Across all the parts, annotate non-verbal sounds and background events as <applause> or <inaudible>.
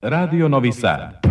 Radio Novi Sad.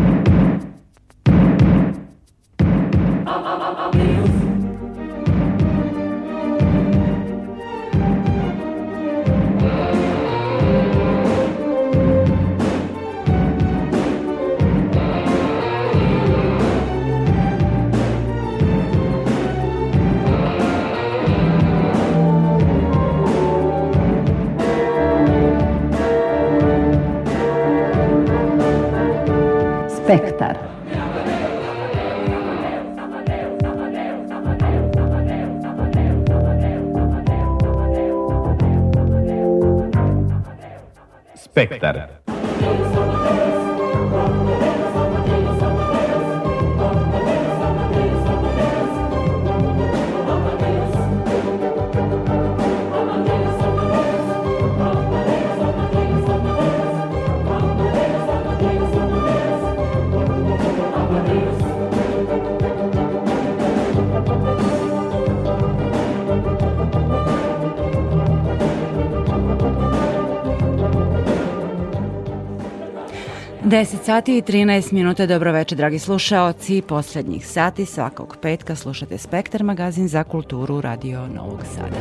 10 sati i 13 minuta, dobroveče dragi slušaoci. Poslednjih sati svakog petka slušate Spektar magazin za kulturu Radio Novog Sada.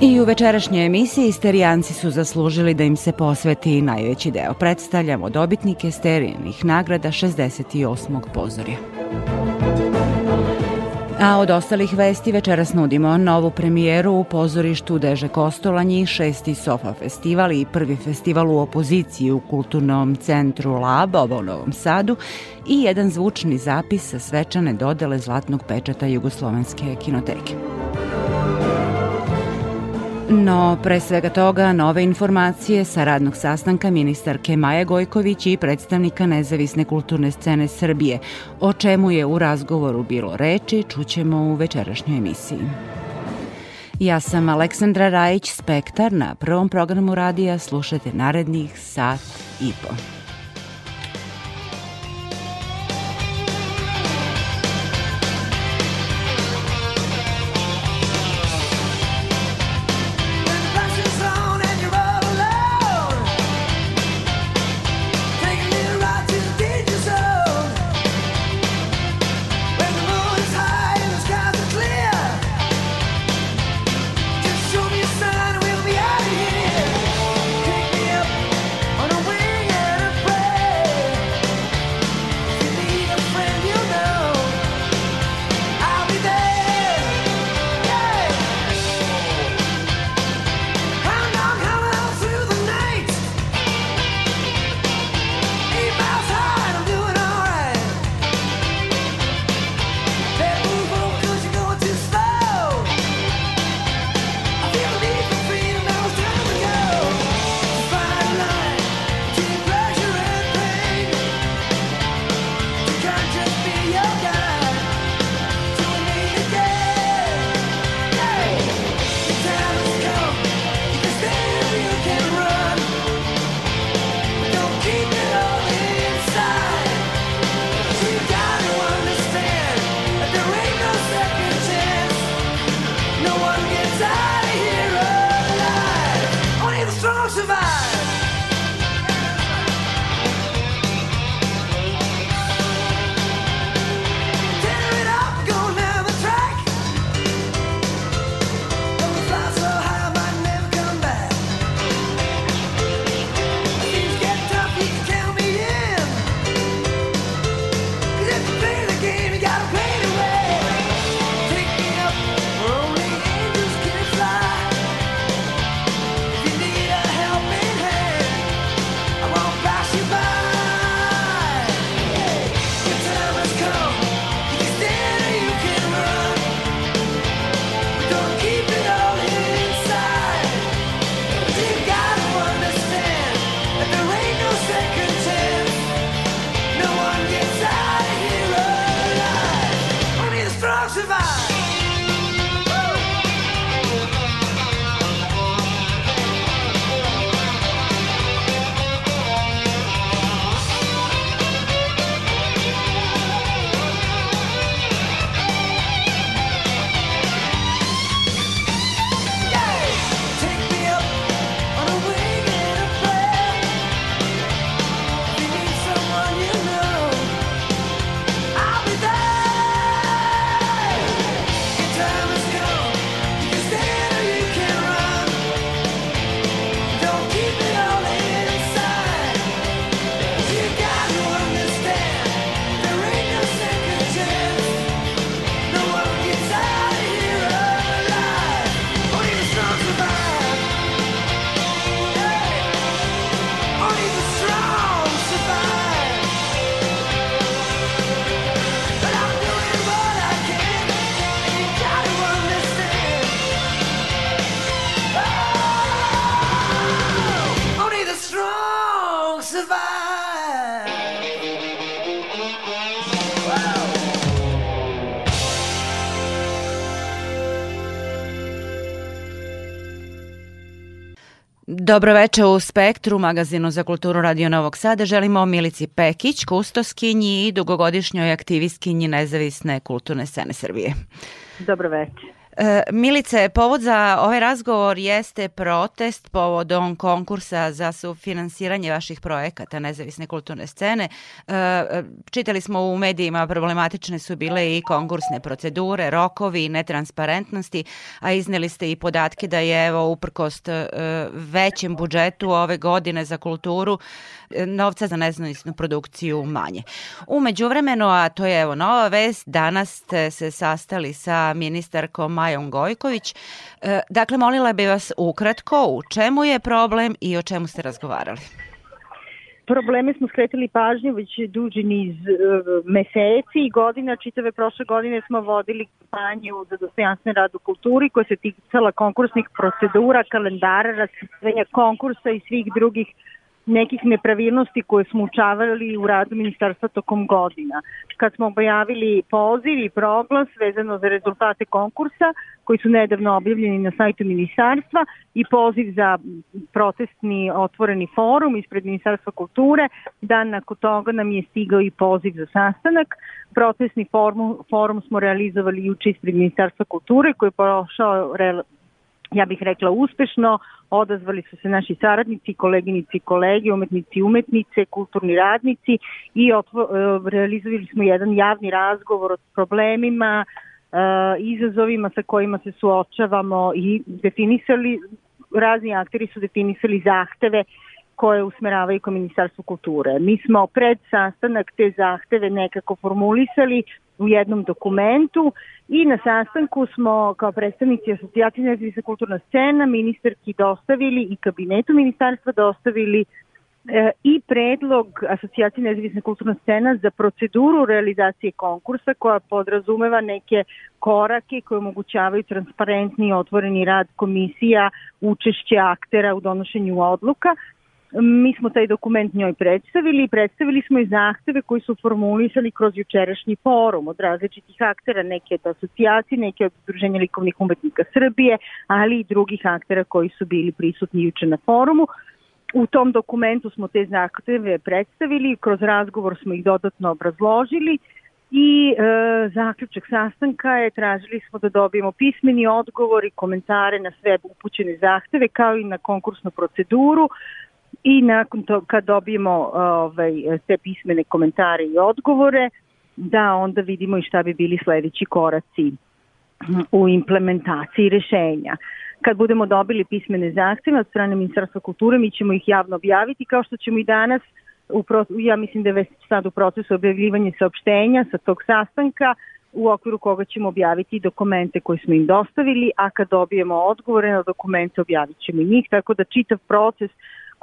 I u večerašnjoj emisiji Sterijanci su zaslužili da im se posveti najveći deo. Predstavljamo dobitnike Sterijenih nagrada 68. pozorja. A od ostalih vesti večeras nudimo novu premijeru u pozorištu Deže Kostolanji, šesti Sofa festival i prvi festival u opoziciji u kulturnom centru Lab, ovo u Novom Sadu i jedan zvučni zapis sa svečane dodele zlatnog pečata Jugoslovenske kinoteke. No, pre svega toga, nove informacije sa radnog sastanka ministarke Maja Gojković i predstavnika nezavisne kulturne scene Srbije. O čemu je u razgovoru bilo reči, čućemo u večerašnjoj emisiji. Ja sam Aleksandra Rajić, Spektar. Na prvom programu radija slušate narednih sat i po. Dobroveče u Spektru, magazinu za kulturu Radio Novog Sada. Želimo Milici Pekić, kustoskinji i dugogodišnjoj aktivistkinji nezavisne kulturne scene Srbije. Dobroveče. E, Milice, povod za ovaj razgovor jeste protest povodom konkursa za sufinansiranje vaših projekata nezavisne kulturne scene. E, čitali smo u medijima, problematične su bile i konkursne procedure, rokovi, netransparentnosti, a izneli ste i podatke da je evo uprkost e, većem budžetu ove godine za kulturu novca za nezavisnu produkciju manje. Umeđu vremenu, a to je evo nova vest, danas ste se sastali sa ministarkom Majom Gojković. E, dakle, molila bi vas ukratko u čemu je problem i o čemu ste razgovarali? Probleme smo skretili pažnju već duži niz uh, meseci i godina. Čitave prošle godine smo vodili kampanju za dostojanstven rad u kulturi koja se ticala konkursnih procedura, kalendara, raspisivanja konkursa i svih drugih nekih nepravilnosti koje smo učavali u radu ministarstva tokom godina. Kad smo objavili poziv i proglas vezano za rezultate konkursa koji su nedavno objavljeni na sajtu ministarstva i poziv za protestni otvoreni forum ispred Ministarstva kulture, dan nakon toga nam je stigao i poziv za sastanak. Protestni forum, forum smo realizovali juče ispred Ministarstva kulture koji je prošao ja bih rekla uspešno, odazvali su se naši saradnici, koleginici i kolege, umetnici i umetnice, kulturni radnici i otvo, e, realizovali smo jedan javni razgovor o problemima, e, izazovima sa kojima se suočavamo i definisali, razni akteri su definisali zahteve koje usmeravaju kao Ministarstvo kulture. Mi smo pred sastanak te zahteve nekako formulisali u jednom dokumentu i na sastanku smo kao predstavnici asocijacije nezavisna kulturna scena ministarki dostavili i kabinetu ministarstva dostavili e, i predlog asocijacije nezavisna kulturna scena za proceduru realizacije konkursa koja podrazumeva neke korake koje omogućavaju transparentni i otvoreni rad komisija, učešće aktera u donošenju odluka Mi smo taj dokument njoj predstavili i predstavili smo i zahteve koji su formulisali kroz jučerašnji forum od različitih aktera, neke od asocijacije, neke od Udruženja likovnih umetnika Srbije, ali i drugih aktera koji su bili prisutni juče na forumu. U tom dokumentu smo te zahteve predstavili, kroz razgovor smo ih dodatno obrazložili i e, zaključak sastanka je tražili smo da dobijemo pismeni odgovor i komentare na sve upućene zahteve kao i na konkursnu proceduru i nakon to kad dobijemo ovaj, te pismene komentare i odgovore, da onda vidimo i šta bi bili sledeći koraci u implementaciji rešenja. Kad budemo dobili pismene zahtjeve od strane Ministarstva kulture, mi ćemo ih javno objaviti, kao što ćemo i danas, u pro, ja mislim da je već sad u procesu objavljivanja saopštenja sa tog sastanka, u okviru koga ćemo objaviti dokumente koje smo im dostavili, a kad dobijemo odgovore na dokumente objavit ćemo i njih, tako da čitav proces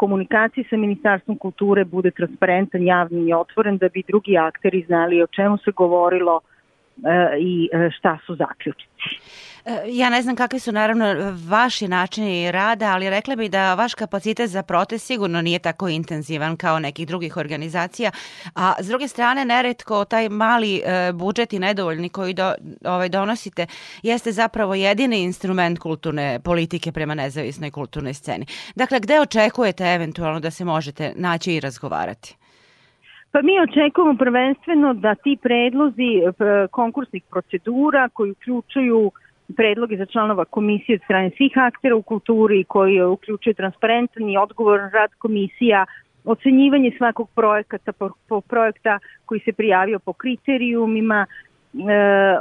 komunikaciji sa Ministarstvom kulture bude transparentan, javni i otvoren da bi drugi akteri znali o čemu se govorilo i e, šta su zaključici. E, ja ne znam kakvi su naravno vaši načini rada, ali rekla bih da vaš kapacitet za protest sigurno nije tako intenzivan kao nekih drugih organizacija, a s druge strane neretko taj mali e, budžet i nedovoljni koji do, ovaj, donosite jeste zapravo jedini instrument kulturne politike prema nezavisnoj kulturnoj sceni. Dakle, gde očekujete eventualno da se možete naći i razgovarati? Pa mi očekujemo prvenstveno da ti predlozi e, konkursnih procedura koji uključuju predloge za članova komisije od strane svih aktera u kulturi koji uključuje transparentan i odgovoran rad komisija, ocenjivanje svakog projekata po, po projekta koji se prijavio po kriterijumima, e,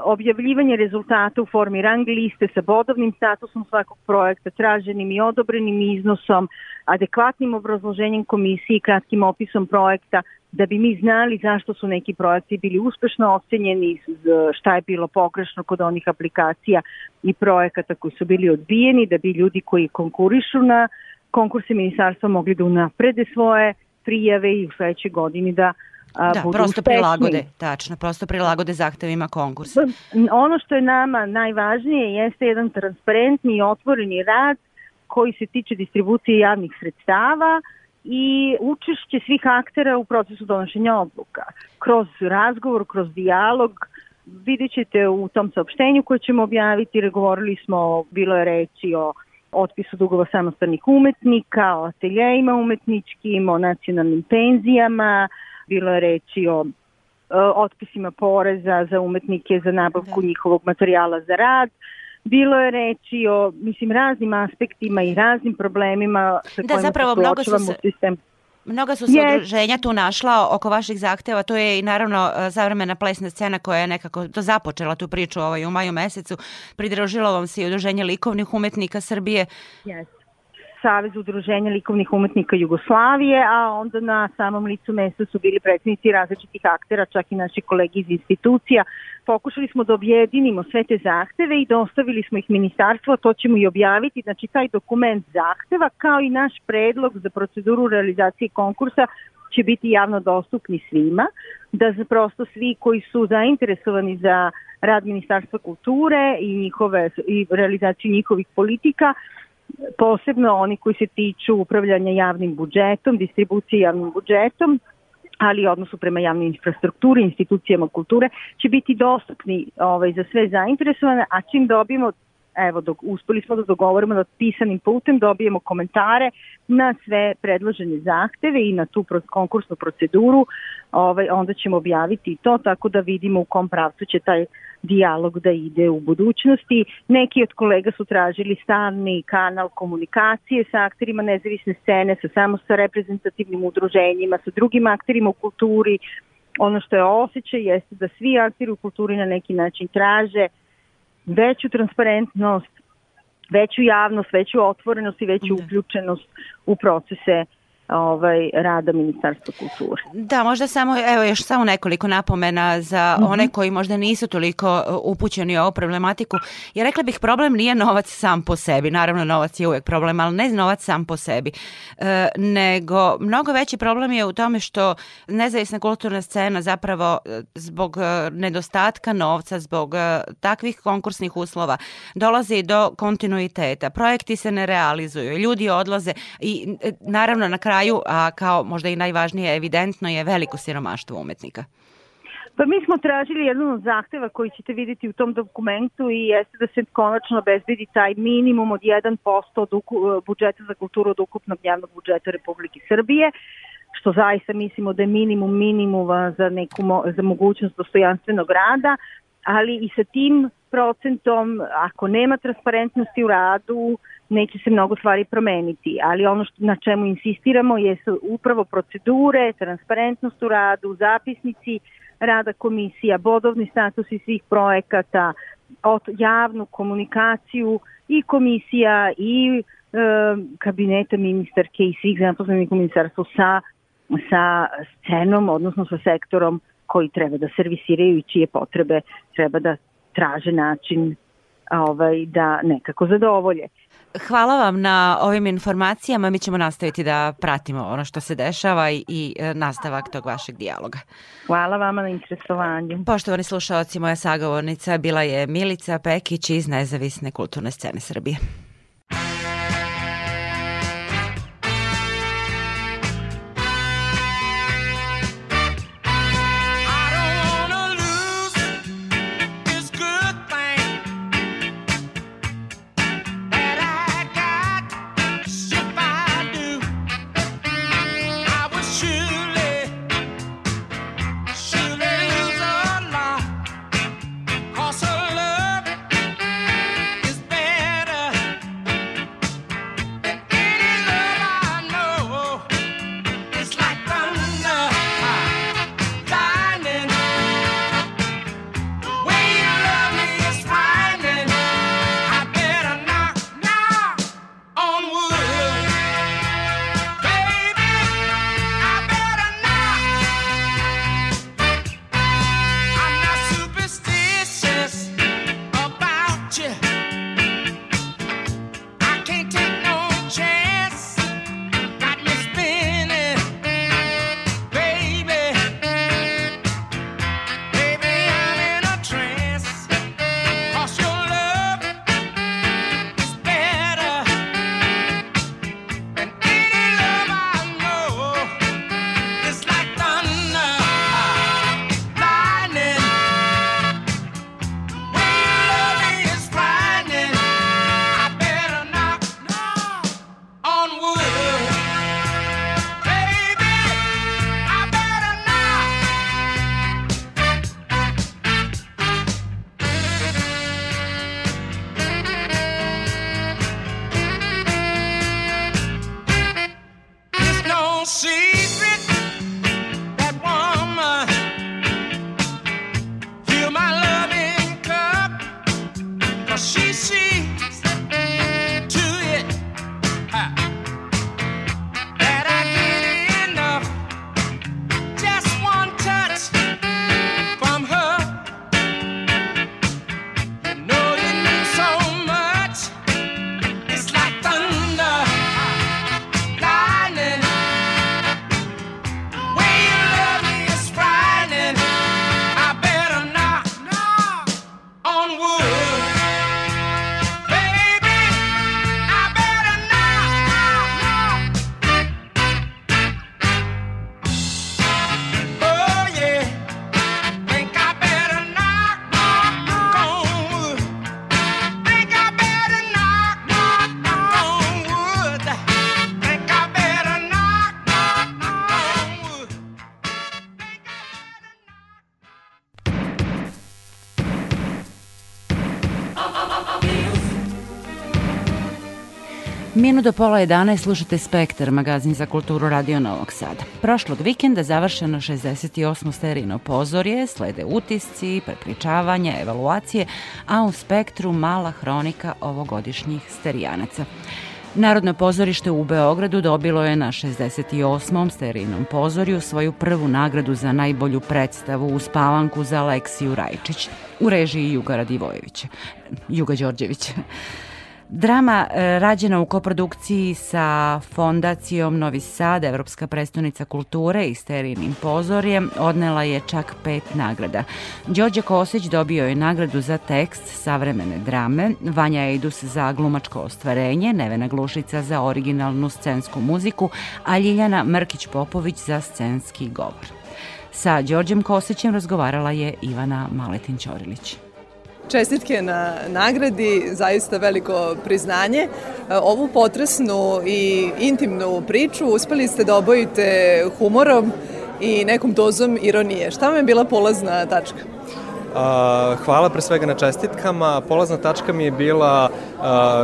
objavljivanje rezultata u formi rang liste sa bodovnim statusom svakog projekta, traženim i odobrenim iznosom, adekvatnim obrazloženjem komisije i kratkim opisom projekta, da bi mi znali zašto su neki projekti bili uspešno ocenjeni, šta je bilo pogrešno kod onih aplikacija i projekata koji su bili odbijeni, da bi ljudi koji konkurišu na konkurse ministarstva mogli da unaprede svoje prijave i u sledećoj godini da a, da, budu prosto uspešni. prilagode, tačno, prosto prilagode zahtevima konkursa. Ono što je nama najvažnije jeste jedan transparentni i otvoreni rad koji se tiče distribucije javnih sredstava i učešće svih aktera u procesu donošenja odluka. Kroz razgovor, kroz dijalog, vidjet ćete u tom saopštenju koje ćemo objaviti, govorili smo, bilo je reći o otpisu dugova samostalnih umetnika, o ateljejima umetničkim, o nacionalnim penzijama, bilo je reći o otpisima poreza za umetnike za nabavku da. njihovog materijala za rad. Bilo je reći o mislim raznim aspektima i raznim problemima sa da, kojima zapravo, se mnogo su se... u sistem. Mnoga su se yes. udruženja tu našla oko vaših zahteva, to je i naravno zavremena plesna scena koja je nekako to započela tu priču ovaj, u maju mesecu. Pridružilo vam se i udruženje likovnih umetnika Srbije. Yes. Savez udruženja likovnih umetnika Jugoslavije, a onda na samom licu mesta su bili predsednici različitih aktera, čak i naši kolegi iz institucija. Pokušali smo da objedinimo sve te zahteve i dostavili smo ih ministarstvo, to ćemo i objaviti, znači taj dokument zahteva kao i naš predlog za proceduru realizacije konkursa će biti javno dostupni svima, da prosto svi koji su zainteresovani za rad Ministarstva kulture i njihove i realizaciju njihovih politika posebno oni koji se tiču upravljanja javnim budžetom, distribucije javnim budžetom, ali odnosu prema javnoj infrastrukturi, institucijama kulture, će biti dostupni ovaj, za sve zainteresovane, a čim dobijemo evo, dok, uspeli smo da dogovorimo da pisanim putem dobijemo komentare na sve predložene zahteve i na tu konkursnu proceduru, ovaj, onda ćemo objaviti to tako da vidimo u kom pravcu će taj dijalog da ide u budućnosti. Neki od kolega su tražili stalni kanal komunikacije sa akterima nezavisne scene, sa samo sa reprezentativnim udruženjima, sa drugim akterima u kulturi. Ono što je osjećaj jeste da svi akteri u kulturi na neki način traže veću transparentnost, veću javnost, veću otvorenost i veću da. uključenost u procese ovaj, rada Ministarstva kulture. Da, možda samo, evo još samo nekoliko napomena za mm -hmm. one koji možda nisu toliko uh, upućeni u ovu problematiku. Ja rekla bih problem nije novac sam po sebi, naravno novac je uvek problem, ali ne novac sam po sebi, e, nego mnogo veći problem je u tome što nezavisna kulturna scena zapravo uh, zbog nedostatka novca, zbog takvih konkursnih uslova dolazi do kontinuiteta. Projekti se ne realizuju, ljudi odlaze i naravno na kraju kraju, a kao možda i najvažnije evidentno je veliko siromaštvo umetnika. Pa mi smo tražili jedan od zahteva koji ćete vidjeti u tom dokumentu i jeste da se konačno obezbedi taj minimum od 1% od budžeta za kulturu od ukupnog javnog budžeta Republike Srbije što zaista mislimo da je minimum minimuma za, neku, za mogućnost dostojanstvenog rada, ali i sa tim procentom, ako nema transparentnosti u radu, neće se mnogo stvari promeniti, ali ono što, na čemu insistiramo je upravo procedure, transparentnost u radu, zapisnici rada komisija, bodovni status i svih projekata, od javnu komunikaciju i komisija i e, kabineta ministarke i svih zaposlenih u ministarstvu sa, sa scenom, odnosno sa sektorom koji treba da servisiraju i čije potrebe treba da traže način ovaj, da nekako zadovolje. Hvala vam na ovim informacijama. Mi ćemo nastaviti da pratimo ono što se dešava i, i e, nastavak tog vašeg dijaloga. Hvala vama na interesovanju. Poštovani slušalci, moja sagovornica bila je Milica Pekić iz Nezavisne kulturne scene Srbije. Minut do pola 11 slušate Spektar, magazin za kulturu Radio Novog Sada. Prošlog vikenda završeno 68. sterino pozorje, slede utisci, prepričavanja, evaluacije, a u Spektru mala hronika ovogodišnjih sterijanaca. Narodno pozorište u Beogradu dobilo je na 68. sterinom pozorju svoju prvu nagradu za najbolju predstavu u spavanku za Aleksiju Rajčić u režiji Juga Radivojevića, Juga Đorđevića. Drama e, rađena u koprodukciji sa Fondacijom Novi Sad, Evropska prestonica kulture i Sterinim pozorjem, odnela je čak pet nagrada. Đorđe Kosić dobio je nagradu za tekst savremene drame, Vanja Ejdus za glumačko ostvarenje, Nevena Glušica za originalnu scensku muziku, a Ljiljana Mrkić-Popović za scenski govor. Sa Đorđem Kosićem razgovarala je Ivana Maletin-Ćorilić. Čestitke na nagradi, zaista veliko priznanje. Ovu potresnu i intimnu priču uspeli ste da obojite humorom i nekom dozom ironije. Šta vam je bila polazna tačka? hvala pre svega na čestitkama. Polazna tačka mi je bila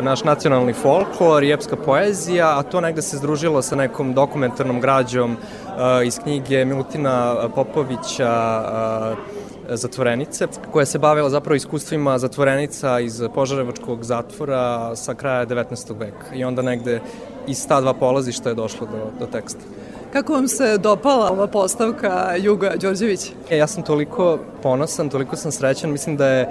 naš nacionalni folklor i epska poezija, a to negde se združilo sa nekom dokumentarnom građom iz knjige Milutina Popovića zatvorenice, koja se bavila zapravo iskustvima zatvorenica iz Požarevačkog zatvora sa kraja 19. veka. I onda negde iz ta dva polazišta je došlo do, do teksta. Kako vam se dopala ova postavka Juga Đorđević? E, ja sam toliko ponosan, toliko sam srećan, mislim da je,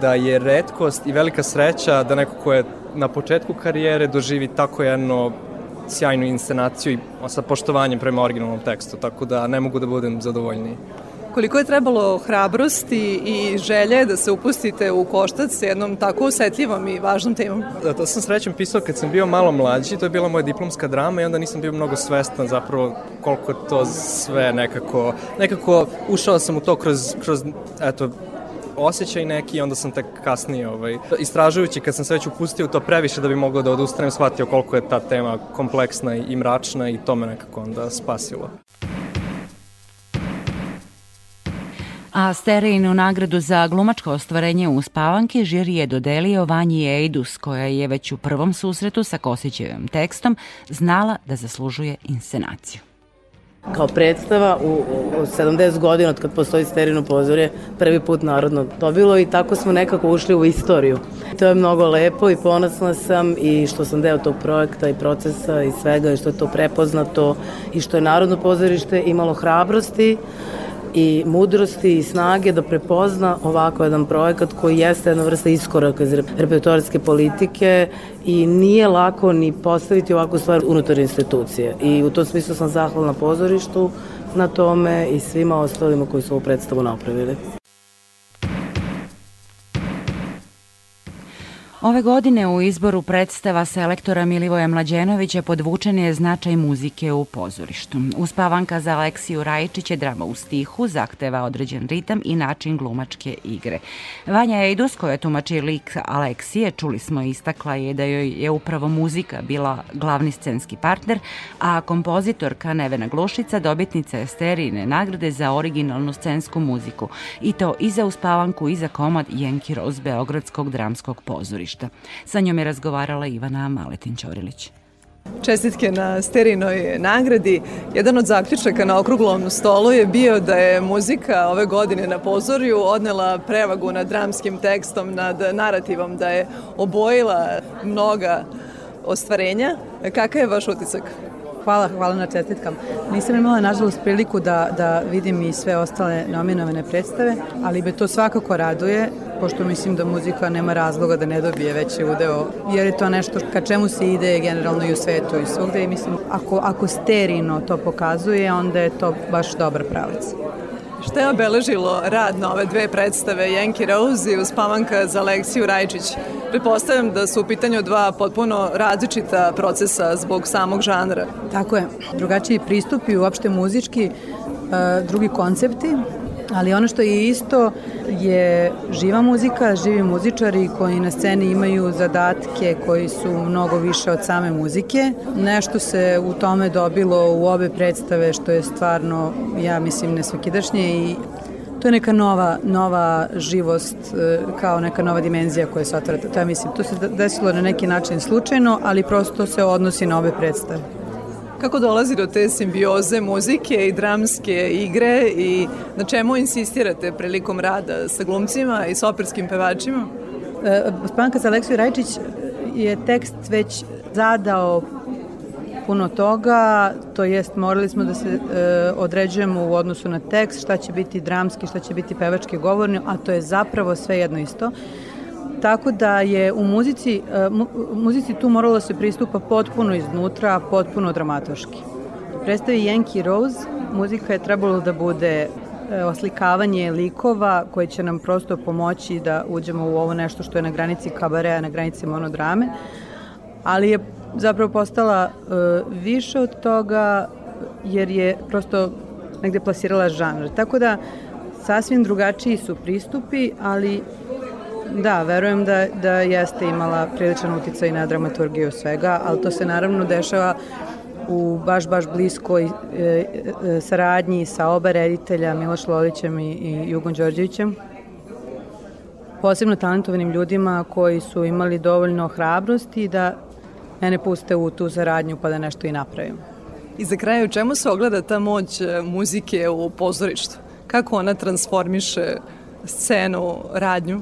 da je redkost i velika sreća da neko ko je na početku karijere doživi tako jedno sjajnu inscenaciju i sa poštovanjem prema originalnom tekstu, tako da ne mogu da budem zadovoljniji koliko je trebalo hrabrosti i želje da se upustite u koštac s jednom tako osetljivom i važnom temom? Da, to sam srećom pisao kad sam bio malo mlađi, to je bila moja diplomska drama i onda nisam bio mnogo svestan zapravo koliko to sve nekako, nekako ušao sam u to kroz, kroz eto, osjećaj neki i onda sam tek kasnije ovaj, istražujući kad sam se već upustio to previše da bi mogao da odustanem shvatio koliko je ta tema kompleksna i mračna i to me nekako onda spasilo. A Stereinu nagradu za glumačko ostvarenje u spavanki žiri je dodelio Vanji Ejdus, koja je već u prvom susretu sa Kosićevim tekstom znala da zaslužuje inscenaciju. Kao predstava u, u 70 godina od kad postoji Sterino pozorje, prvi put narodno dobilo i tako smo nekako ušli u istoriju. To je mnogo lepo i ponosna sam i što sam deo tog projekta i procesa i svega i što je to prepoznato i što je Narodno pozorište imalo hrabrosti i mudrosti i snage da prepozna ovako jedan projekat koji jeste jedna vrsta iskoraka iz repertoarske politike i nije lako ni postaviti ovakvu stvar unutar institucije. I u tom smislu sam zahvalna pozorištu na tome i svima ostalima koji su ovu predstavu napravili. Ove godine u izboru predstava selektora Milivoja Mlađenovića podvučen je značaj muzike u pozorištu. Uspavanka za Aleksiju Rajičić je drama u stihu, zahteva određen ritam i način glumačke igre. Vanja Ejdus, koja tumači lik Aleksije, čuli smo istakla je da joj je upravo muzika bila glavni scenski partner, a kompozitorka Nevena Glušica dobitnica je sterijne nagrade za originalnu scensku muziku i to i za uspavanku i za komad Jenki Rose Beogradskog dramskog pozorišta pozorišta. Sa njom je razgovarala Ivana Maletin-Ćorilić. Čestitke na Sterinoj nagradi. Jedan od zaključaka na okruglom stolu je bio da je muzika ove godine na pozorju odnela prevagu nad dramskim tekstom, nad narativom, da je obojila mnoga ostvarenja. Kakav je vaš utisak? Hvala, hvala na čestitkam. Nisam imala, nažalost, priliku da, da vidim i sve ostale nominovane predstave, ali me to svakako raduje, pošto mislim da muzika nema razloga da ne dobije veći udeo, jer je to nešto ka čemu se ide generalno i u svetu i svugde i mislim, ako, ako sterino to pokazuje, onda je to baš dobar pravac. Šta je obeležilo rad na ove dve predstave Yankee Rose i Uspavanka za Aleksiju Rajčić? Pretpostavljam da su u pitanju dva potpuno različita procesa zbog samog žanra. Tako je. Drugačiji pristupi, uopšte muzički, e, drugi koncepti, ali ono što je isto je živa muzika, živi muzičari koji na sceni imaju zadatke koji su mnogo više od same muzike. Nešto se u tome dobilo u obe predstave što je stvarno, ja mislim, nesvakidašnje i to je neka nova, nova živost, e, kao neka nova dimenzija koja se otvara. To, je, mislim, to se desilo na neki način slučajno, ali prosto se odnosi na ove predstave. Kako dolazi do te simbioze muzike i dramske igre i na čemu insistirate prilikom rada sa glumcima i sa operskim pevačima? E, Spanka za Aleksiju Rajčić je tekst već zadao puno toga, to jest morali smo da se e, određujemo u odnosu na tekst, šta će biti dramski, šta će biti pevački govorni, a to je zapravo sve jedno isto. Tako da je u muzici, e, mu, muzici tu moralo da se pristupa potpuno iznutra, potpuno dramatoški. Predstavi Yankee Rose muzika je trebalo da bude e, oslikavanje likova koje će nam prosto pomoći da uđemo u ovo nešto što je na granici kabareja, na granici monodrame, ali je zapravo postala uh, više od toga jer je prosto negde plasirala žanr. Tako da sasvim drugačiji su pristupi, ali da, verujem da, da jeste imala priličan uticaj na dramaturgiju svega, ali to se naravno dešava u baš, baš bliskoj e, e, saradnji sa oba reditelja Miloš Lolićem i, i Jugon Đorđevićem posebno talentovanim ljudima koji su imali dovoljno hrabrosti da mene puste u tu saradnju pa da nešto i napravim. I za kraj, u čemu se ogleda ta moć e, muzike u pozorištu? Kako ona transformiše scenu, radnju?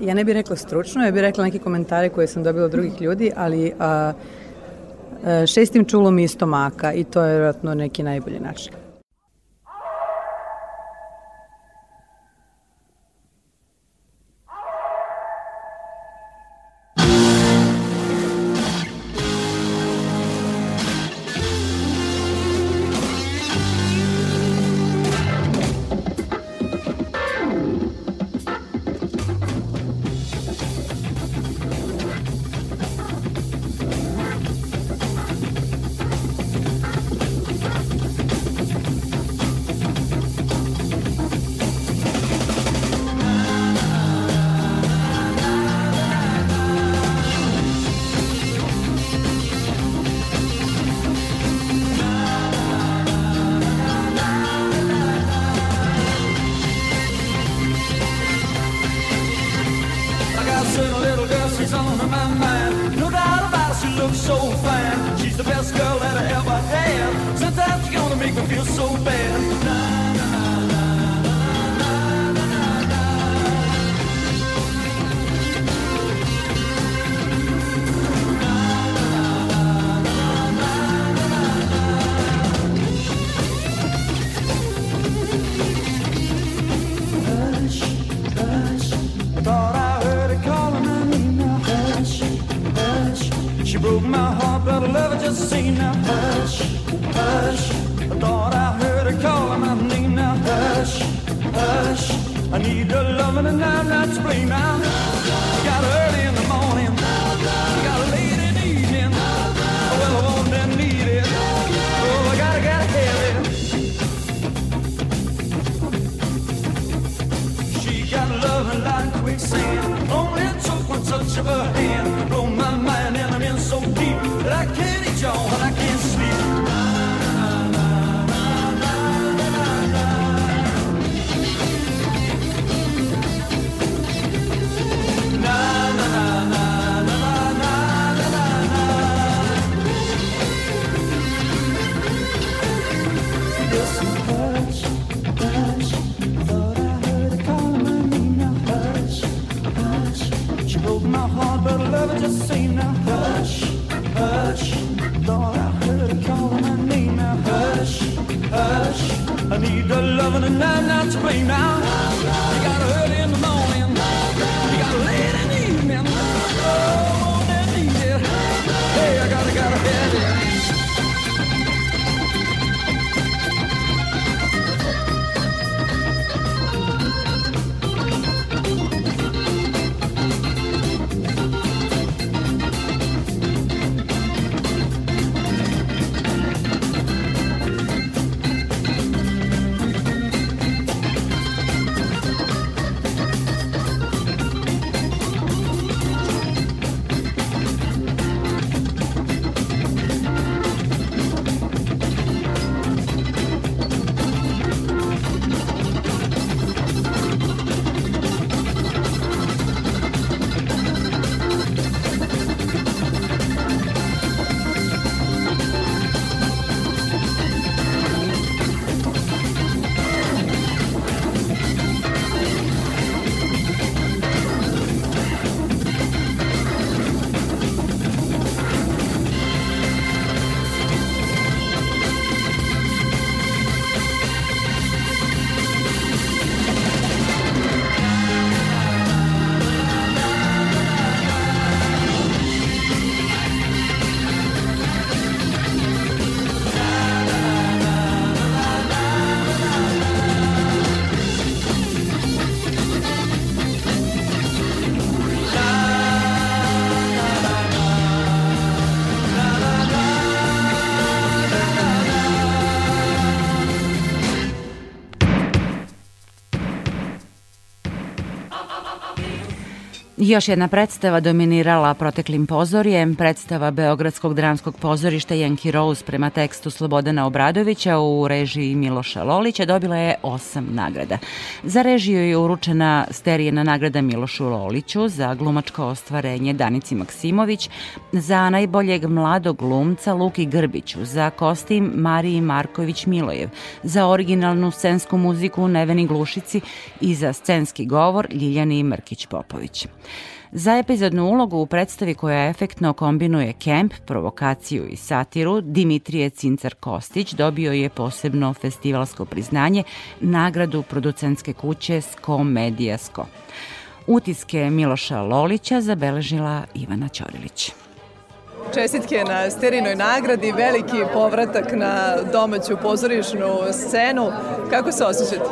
Ja ne bih rekla stručno, ja bih rekla neke komentare koje sam dobila od drugih ljudi, ali a, šestim čulom isto maka i to je vjerojatno neki najbolji način. Još jedna predstava dominirala proteklim pozorijem, predstava Beogradskog dramskog pozorišta Yankee Rose prema tekstu Slobodana Obradovića u režiji Miloša Lolića dobila je osam nagrada. Za režiju je uručena sterijena nagrada Milošu Loliću, za glumačko ostvarenje Danici Maksimović, za najboljeg mladog glumca Luki Grbiću, za kostim Mariji Marković Milojev, za originalnu scensku muziku Neveni Glušici i za scenski govor Ljiljani Mrkić Popović. Za epizodnu ulogu u predstavi koja efektno kombinuje kemp, provokaciju i satiru, Dimitrije Cincar-Kostić dobio je posebno festivalsko priznanje, nagradu producentske kuće Sko. Utiske Miloša Lolića zabeležila Ivana Ćorilić. Čestitke na Sterinoj nagradi, veliki povratak na domaću pozorišnu scenu. Kako se osjećate?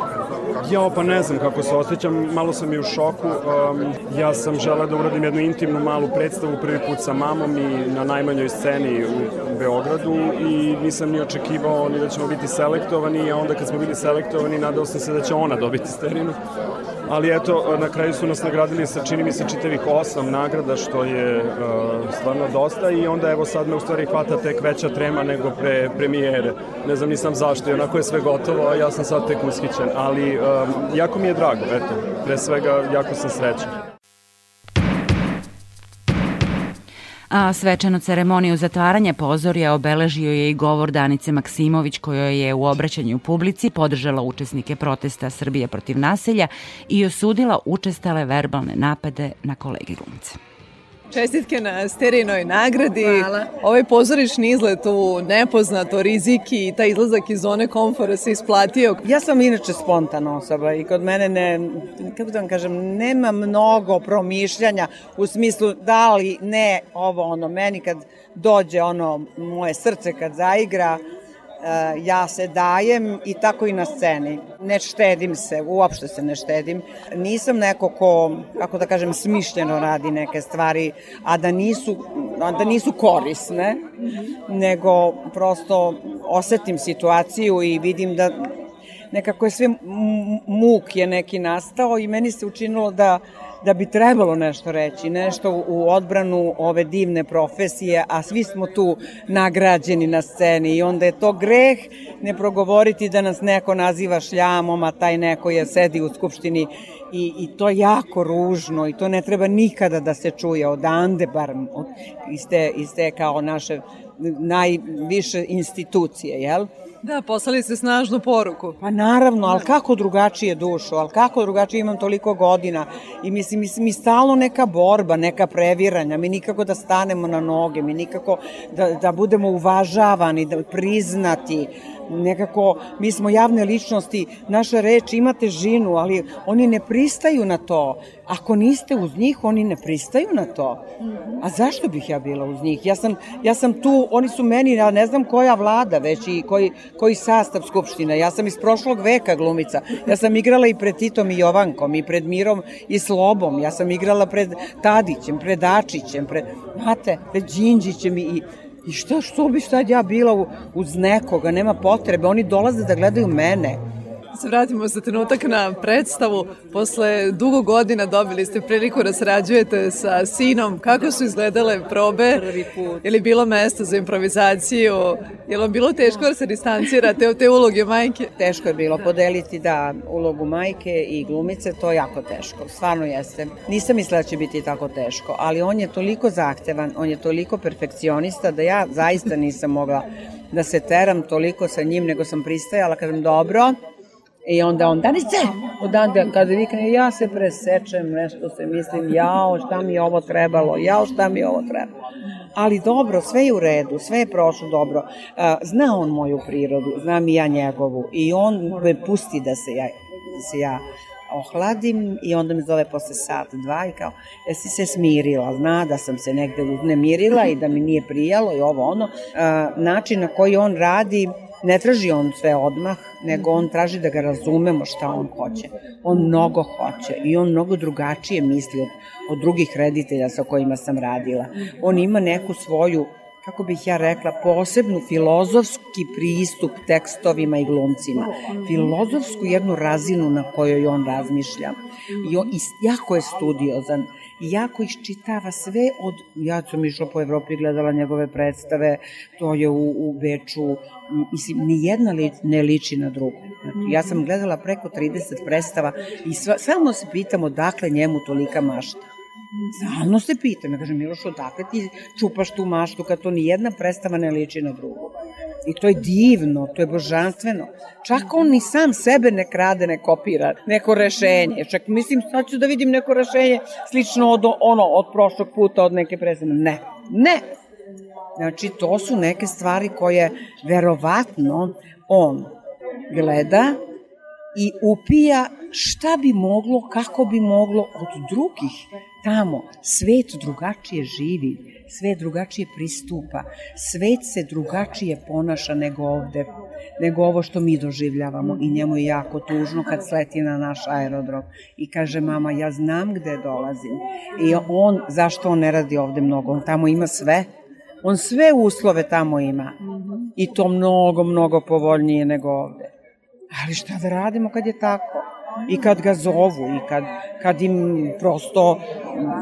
Ja, pa ne znam kako se osjećam, malo sam i u šoku. Um, ja sam želeo da uradim jednu intimnu malu predstavu prvi put sa mamom i na najmanjoj sceni u Beogradu i nisam ni očekivao ni da ćemo biti selektovani, a onda kad smo bili selektovani nadao sam se da će ona dobiti sterinu ali eto, na kraju su nas nagradili sa, čini mi se, čitavih osam nagrada, što je uh, stvarno dosta i onda evo sad me u stvari hvata tek veća trema nego pre premijere. Ne znam nisam zašto onako je sve gotovo, a ja sam sad tek ushićen, ali um, jako mi je drago, eto, pre svega jako sam srećan. A svečanu ceremoniju zatvaranja pozorja obeležio je i govor Danice Maksimović kojoj je u obraćanju publici podržala učesnike protesta Srbije protiv naselja i osudila učestale verbalne napade na kolege glumce. Čestitke na Sterinoj nagradi. Hvala. Ovaj pozorišni izlet u nepoznato riziki i taj izlazak iz zone komfora se isplatio. Ja sam inače spontana osoba i kod mene ne, kako da vam kažem, nema mnogo promišljanja u smislu da li ne ovo ono meni kad dođe ono moje srce kad zaigra, ja se dajem i tako i na sceni. Ne štedim se, uopšte se ne štedim. Nisam neko ko, kako da kažem, smišljeno radi neke stvari, a da nisu, a da nisu korisne, nego prosto osetim situaciju i vidim da nekako je sve muk je neki nastao i meni se učinilo da da bi trebalo nešto reći, nešto u odbranu ove divne profesije, a svi smo tu nagrađeni na sceni i onda je to greh ne progovoriti da nas neko naziva šljamom, a taj neko je sedi u skupštini i, i to je jako ružno i to ne treba nikada da se čuje odande, bar od, iste, iste kao naše najviše institucije, jel? Da, poslali ste snažnu poruku. Pa naravno, ali kako drugačije dušu, ali kako drugačije imam toliko godina i mislim, mislim, mi stalno neka borba, neka previranja, mi nikako da stanemo na noge, mi nikako da, da budemo uvažavani, da priznati, nekako mi smo javne ličnosti, naša reč ima težinu, ali oni ne pristaju na to. Ako niste uz njih, oni ne pristaju na to. A zašto bih ja bila uz njih? Ja sam, ja sam tu, oni su meni, ja ne znam koja vlada već i koji, koji sastav Skupština. Ja sam iz prošlog veka glumica. Ja sam igrala i pred Titom i Jovankom, i pred Mirom i Slobom. Ja sam igrala pred Tadićem, pred Dačićem, pred, znate, pred Đinđićem i, i I šta, što bi sad ja bila uz nekoga, nema potrebe, oni dolaze da gledaju mene. Se vratimo za trenutak na predstavu. Posle dugo godina dobili ste priliku da sarađujete sa sinom. Kako su izgledale probe? Prvi put. Je li bilo mesta za improvizaciju? Je li bilo teško da se distancirate od te uloge majke? Teško je bilo podeliti, da, ulogu majke i glumice, to je jako teško, stvarno jeste. Nisam mislila da će biti tako teško, ali on je toliko zahtevan, on je toliko perfekcionista da ja zaista nisam mogla da se teram toliko sa njim, nego sam pristajala, kažem, dobro, I onda on, Danice, odande, kada vikne, ja se presečem, nešto se mislim, jao, šta mi ovo trebalo, jao, šta mi ovo trebalo. Ali dobro, sve je u redu, sve je prošlo dobro. Zna on moju prirodu, znam i ja njegovu. I on me pusti da se ja, da se ja ohladim i onda me zove posle sat, dva i kao, jesi se smirila, zna da sam se negde uznemirila i da mi nije prijalo i ovo ono. način na koji on radi, ne traži on sve odmah, nego on traži da ga razumemo šta on hoće. On mnogo hoće i on mnogo drugačije misli od, od drugih reditelja sa kojima sam radila. On ima neku svoju kako bih ja rekla, posebnu filozofski pristup tekstovima i glumcima. Filozofsku jednu razinu na kojoj on razmišlja. I on, i jako je studiozan jako iščitava sve od, ja sam išla po Evropi, gledala njegove predstave, to je u, u Beču, mislim, ni jedna li, ne liči na drugu. Znači, ja sam gledala preko 30 predstava i sva, samo se pitamo dakle njemu tolika mašta. Stalno se pitam, ja kažem, Miloš, odakle ti čupaš tu maštu kad to ni jedna predstava ne liči na drugu? I to je divno, to je božanstveno. Čak on ni sam sebe ne krade, ne kopira neko rešenje. Čak mislim, sad ću da vidim neko rešenje slično od ono, od prošlog puta, od neke predstave. Ne, ne. Znači, to su neke stvari koje verovatno on gleda i upija šta bi moglo, kako bi moglo od drugih tamo. Svet drugačije živi, svet drugačije pristupa, svet se drugačije ponaša nego ovde, nego ovo što mi doživljavamo i njemu je jako tužno kad sleti na naš aerodrom i kaže mama ja znam gde dolazim i on, zašto on ne radi ovde mnogo, on tamo ima sve, on sve uslove tamo ima i to mnogo, mnogo povoljnije nego ovde. Ali šta da radimo kad je tako? I kad ga zovu i kad, kad im prosto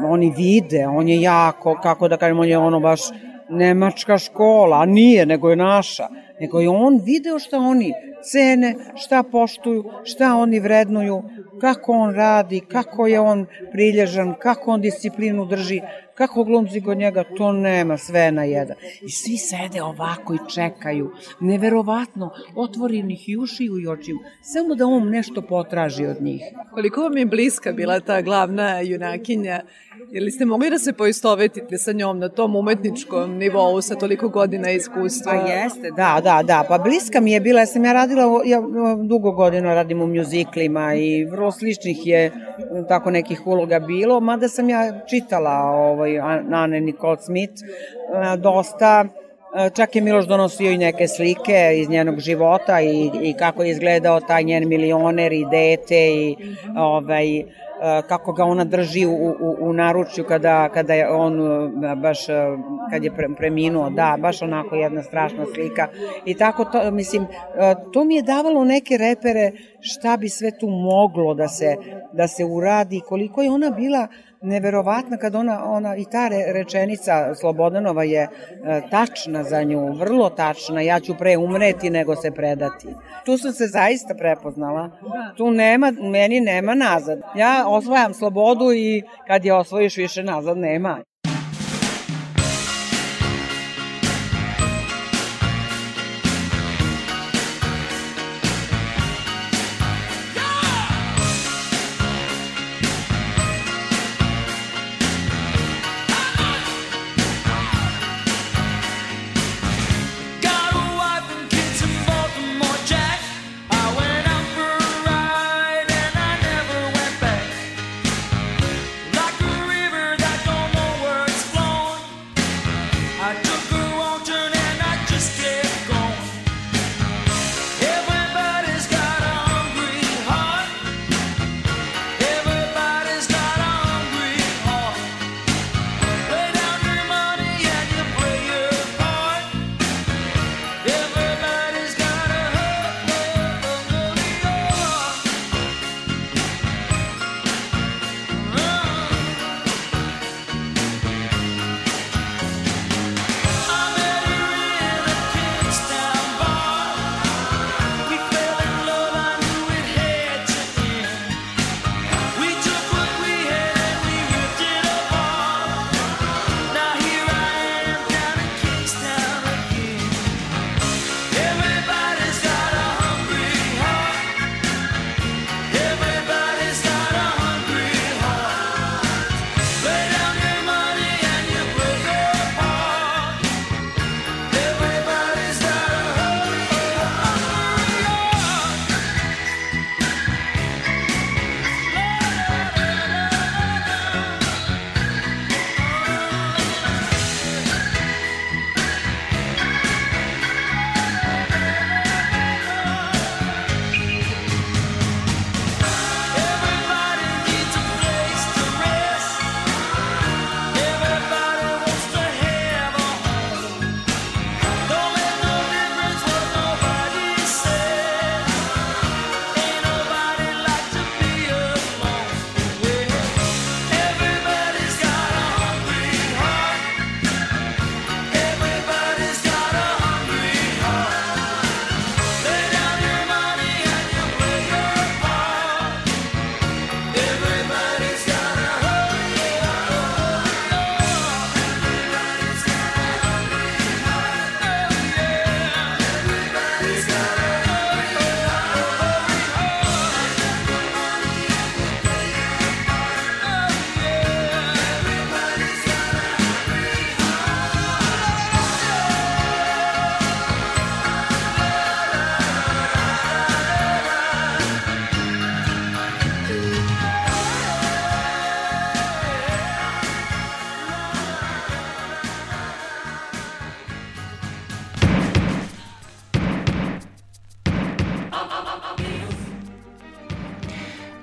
oni vide, on je jako, kako da kažem, on je ono baš nemačka škola, a nije, nego je naša. Nego je on video šta oni cene, šta poštuju, šta oni vrednuju, kako on radi, kako je on prilježan, kako on disciplinu drži, kako glumci kod njega, to nema, sve na jedan. I svi sede ovako i čekaju, neverovatno, otvorenih i ušiju i očiju, samo da on nešto potraži od njih. Koliko vam je bliska bila ta glavna junakinja Ili ste mogli da se poistovetite sa njom na tom umetničkom nivou sa toliko godina iskustva? Pa jeste, da, da, da. Pa bliska mi je bila, ja sam ja radila, ja dugo godina radim u mjuziklima i vrlo sličnih je tako nekih uloga bilo, mada sam ja čitala ovaj, Anne Nicole Smith dosta, Čak je Miloš donosio i neke slike iz njenog života i, i kako je izgledao taj njen milioner i dete i ovaj, kako ga ona drži u, u, u naručju kada, kada je on baš kad je preminuo, da, baš onako jedna strašna slika. I tako to, mislim, to mi je davalo neke repere šta bi sve tu moglo da se, da se uradi, koliko je ona bila neverovatna kad ona, ona i ta rečenica Slobodanova je e, tačna za nju, vrlo tačna, ja ću pre umreti nego se predati. Tu sam se zaista prepoznala. Tu nema, meni nema nazad. Ja osvajam slobodu i kad je osvojiš više nazad nema.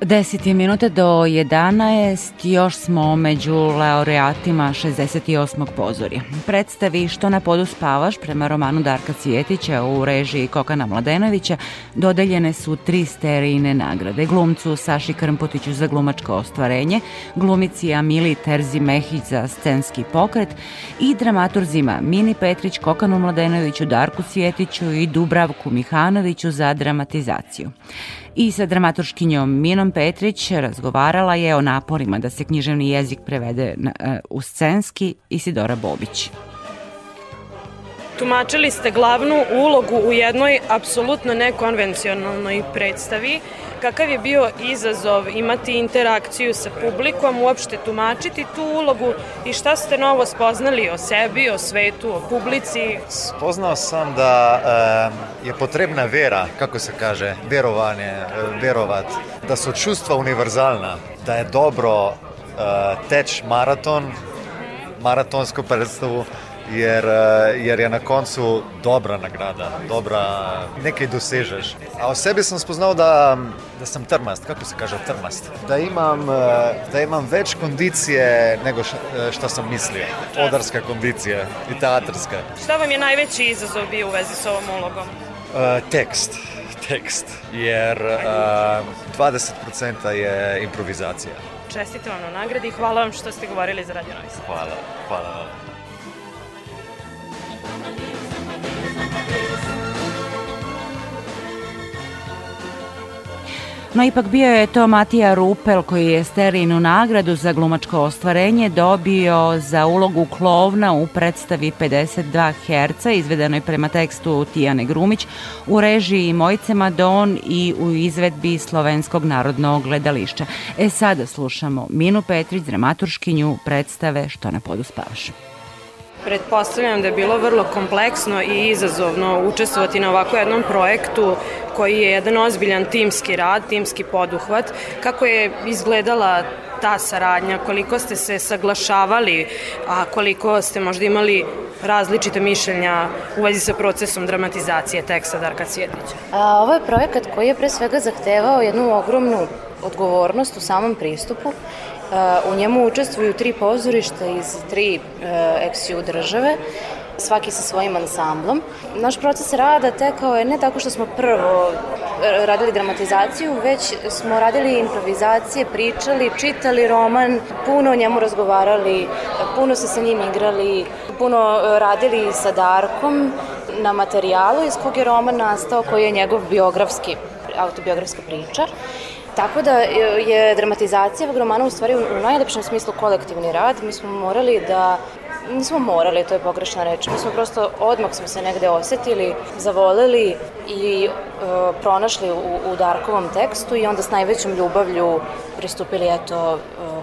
10 je minuta do 11, još smo među laureatima 68. pozorja. Predstavi Što na podu spavaš prema romanu Darka Cvjetića u režiji Kokana Mladenovića dodeljene su tri sterijine nagrade. Glumcu Saši Krmpotiću za glumačko ostvarenje, glumici Amili Terzi Mehić za scenski pokret i dramaturzima Mini Petrić, Kokanu Mladenoviću, Darku Cvjetiću i Dubravku Mihanoviću za dramatizaciju i sa dramaturškinjom Minom Petrić razgovarala je o naporima da se književni jezik prevede na, e, u scenski Isidora Bobić. Tumačili ste glavnu ulogu u jednoj apsolutno nekonvencionalnoj predstavi kakav je bio izazov imati interakciju sa publikom, uopšte tumačiti tu ulogu i šta ste novo spoznali o sebi, o svetu, o publici? Spoznao sam da e, je potrebna vera, kako se kaže, verovanje, e, verovat, da su čustva univerzalna, da je dobro e, teč maraton, maratonsko predstavu, jer, eh, jer je na koncu dobra nagrada, dobra, nekaj dosežeš. A o sebi sem spoznal, da, da sem trmast, kako se kaže trmast. Da imam, eh, da imam več kondicije nego što sam mislio. Odarska kondicija i teatrska. Šta vam je najveći izazov bio u vezi s ovom ulogom? Uh, tekst. Tekst, jer uh, 20% je improvizacija. Čestite vam na nagradi i hvala vam što ste govorili za Radio Novi Sad. Hvala, hvala vam. No ipak bio je to Matija Rupel koji je Sterinu nagradu za glumačko ostvarenje dobio za ulogu klovna u predstavi 52 Hz izvedenoj prema tekstu Tijane Grumić u režiji Mojce Madon i u izvedbi Slovenskog narodnog gledališća. E sada slušamo Minu Petrić, dramaturškinju predstave Što na podu spavaš. Pretpostavljam da je bilo vrlo kompleksno i izazovno učestvovati na ovako jednom projektu koji je jedan ozbiljan timski rad, timski poduhvat. Kako je izgledala ta saradnja, koliko ste se saglašavali, a koliko ste možda imali različite mišljenja u vezi sa procesom dramatizacije teksta Darka Cvjetića? A, ovo je projekat koji je pre svega zahtevao jednu ogromnu odgovornost u samom pristupu U njemu učestvuju tri pozorišta iz tri ex-ju države, svaki sa svojim ansamblom. Naš proces rada tekao je ne tako što smo prvo radili dramatizaciju, već smo radili improvizacije, pričali, čitali roman, puno o njemu razgovarali, puno se sa njim igrali, puno radili sa Darkom na materijalu iz kog je roman nastao, koji je njegov biografski, autobiografska priča. Tako da je dramatizacija ovog romana u stvari u najlepšem smislu kolektivni rad. Mi smo morali da nismo morali, to je pogrešna reč, mi smo prosto odmah smo se negde osetili, zavoleli i e, pronašli u, u Darkovom tekstu i onda s najvećom ljubavlju pristupili eto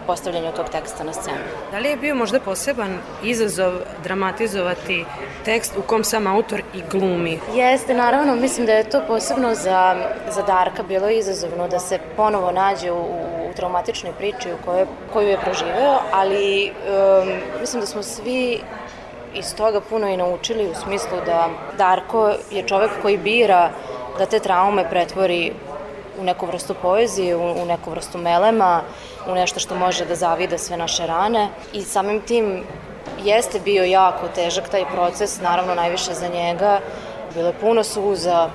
postavljanju tog teksta na scenu. Da li je bio možda poseban izazov dramatizovati tekst u kom sam autor i glumi? Jeste, naravno, mislim da je to posebno za, za Darka bilo izazovno da se ponovo nađe u, u traumatičnoj priči u kojoj, koju je proživeo, ali um, mislim da smo svi iz toga puno i naučili u smislu da Darko je čovek koji bira da te traume pretvori u neku vrstu poezije, u, u neku vrstu melema, u nešto što može da zavida sve naše rane i samim tim jeste bio jako težak taj proces, naravno najviše za njega, bilo je puno suza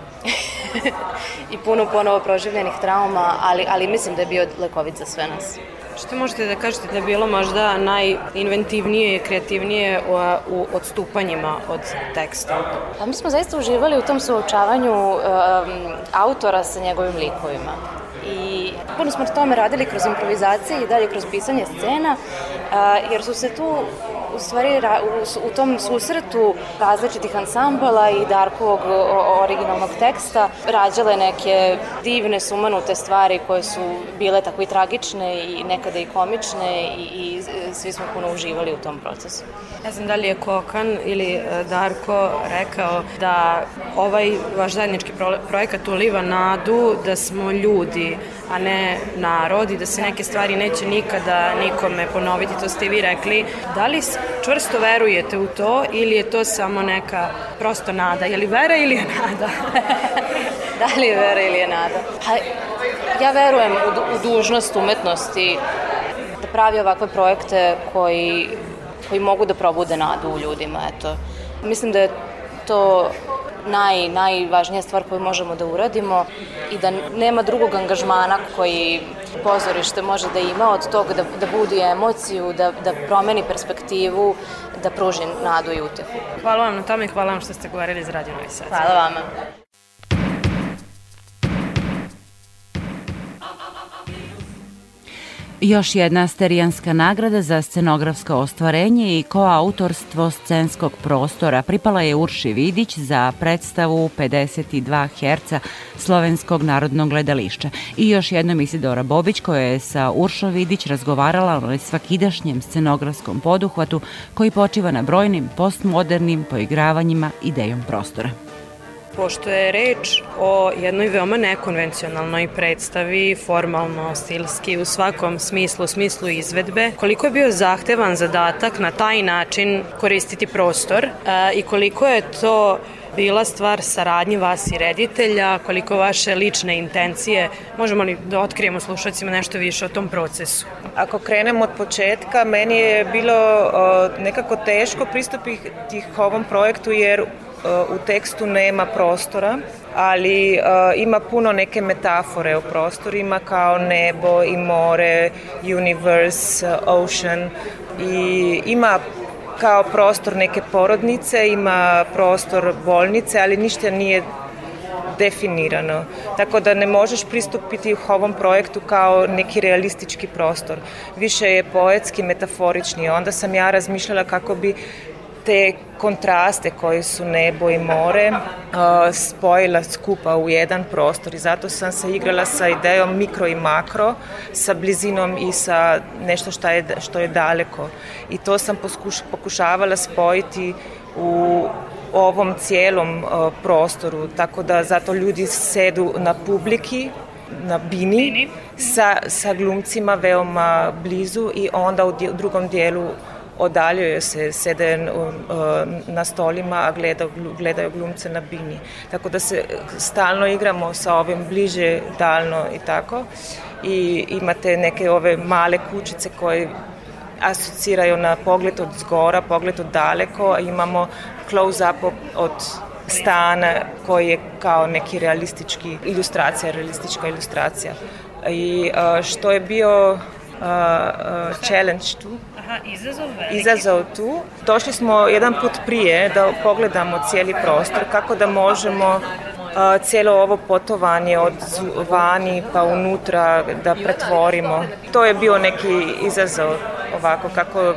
<laughs> i puno ponovo proživljenih trauma, ali, ali mislim da je bio lekovit za sve nas. Što možete da kažete da je bilo možda najinventivnije i kreativnije u, u odstupanjima od teksta? Pa mi smo zaista uživali u tom suočavanju um, autora sa njegovim likovima. I puno smo tome radili kroz improvizacije i dalje kroz pisanje scena, jer su se tu u stvari u, u tom susretu različitih ansambala i Darkovog originalnog teksta rađale neke divne sumanute stvari koje su bile tako i tragične i nekada i komične i, i svi smo puno uživali u tom procesu. Ne znam da li je Kokan ili e, Darko rekao da ovaj vaš zajednički projekat uliva nadu da smo ljudi, a ne narod i da se neke stvari neće nikada nikome ponoviti, to ste i vi rekli. Da li čvrsto verujete u to ili je to samo neka prosto nada? Je li vera ili je nada? <laughs> Da li je vera ili je nada? Pa, ja verujem u, u dužnost umetnosti da pravi ovakve projekte koji, koji mogu da probude nadu u ljudima. Eto. Mislim da je to naj, najvažnija stvar koju možemo da uradimo i da nema drugog angažmana koji pozorište može da ima od toga da, da budi emociju, da, da promeni perspektivu, da pruži nadu i utehu. Hvala vam na tome i hvala vam što ste govorili iz Radio Novi Sad. Hvala vama. Još jedna sterijanska nagrada za scenografsko ostvarenje i koautorstvo scenskog prostora pripala je Urši Vidić za predstavu 52 Hz Slovenskog narodnog gledališća i još jednom Isidora Bobić koja je sa Uršom Vidić razgovarala o svakidašnjem scenografskom poduhvatu koji počiva na brojnim postmodernim poigravanjima idejom prostora. Pošto je reč o jednoj veoma nekonvencionalnoj predstavi, formalno, stilski, u svakom smislu, smislu izvedbe, koliko je bio zahtevan zadatak na taj način koristiti prostor e, i koliko je to bila stvar saradnje vas i reditelja, koliko vaše lične intencije, možemo li da otkrijemo slušacima nešto više o tom procesu? Ako krenemo od početka, meni je bilo nekako teško pristupiti ovom projektu jer u tekstu nema prostora, ali uh, ima puno neke metafore u prostorima kao nebo i more, universe, ocean i ima kao prostor neke porodnice, ima prostor bolnice, ali ništa nije definirano. Tako da ne možeš pristupiti u ovom projektu kao neki realistički prostor. Više je poetski, metaforični. Onda sam ja razmišljala kako bi te kontraste koji su nebo i more spojila skupa u jedan prostor i zato sam se igrala sa idejom mikro i makro, sa blizinom i sa nešto što je, što je daleko. I to sam poskuš, pokušavala spojiti u ovom cijelom prostoru, tako da zato ljudi sedu na publiki, na bini, bini. Sa, sa glumcima veoma blizu i onda u, dje, u drugom dijelu odaljuju se, sede na stolima, a gledaju glumce na bini. Tako da se stalno igramo sa ovim bliže, dalno i tako. I imate neke ove male kućice koje asociraju na pogled od zgora, pogled od daleko, a imamo close-up od stana koji je kao neki realistički ilustracija, realistička ilustracija. I što je bio uh, uh, challenge tu, Aha, izazov veliki. izazov tu. Došli smo jedan put prije da pogledamo cijeli prostor, kako da možemo a, cijelo ovo potovanje od vani pa unutra da pretvorimo. To je bio neki izazov ovako, kako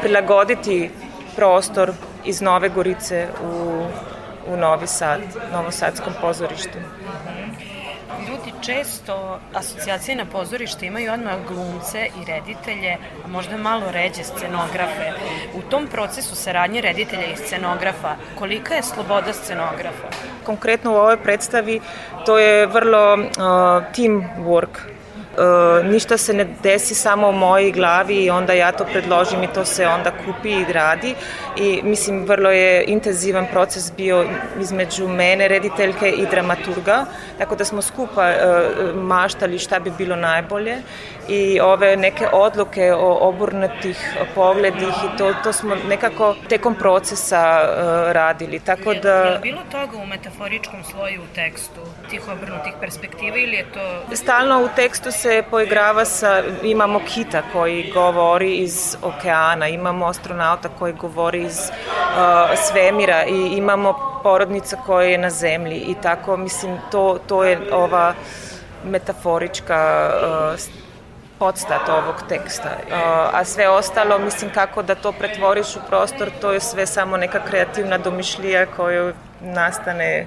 prilagoditi prostor iz Nove Gorice u, u Novi Sad, Novosadskom pozorištu ljudi često asocijacije na pozorište imaju odmah glumce i reditelje, a možda malo ređe scenografe. U tom procesu saradnje reditelja i scenografa, kolika je sloboda scenografa? Konkretno u ovoj predstavi to je vrlo uh, teamwork Uh, ništa se ne desi samo u mojoj glavi i onda ja to predložim i to se onda kupi i radi i mislim vrlo je intenzivan proces bio između mene, rediteljke i dramaturga, tako da smo skupa uh, maštali šta bi bilo najbolje i ove neke odluke o obrnutih pogledih i to, to smo nekako tekom procesa uh, radili, tako da... Je, je bilo toga u metaforičkom sloju u tekstu, tih obrnutih perspektiva ili je to... Stalno u tekstu se poigrava sa, imamo kita koji govori iz okeana, imamo astronauta koji govori iz uh, svemira i imamo porodnica koja je na zemlji i tako, mislim, to, to je ova metaforička uh, podstat ovog teksta. A sve ostalo, mislim, kako da to pretvoriš u prostor, to je sve samo neka kreativna domišljija koju nastane.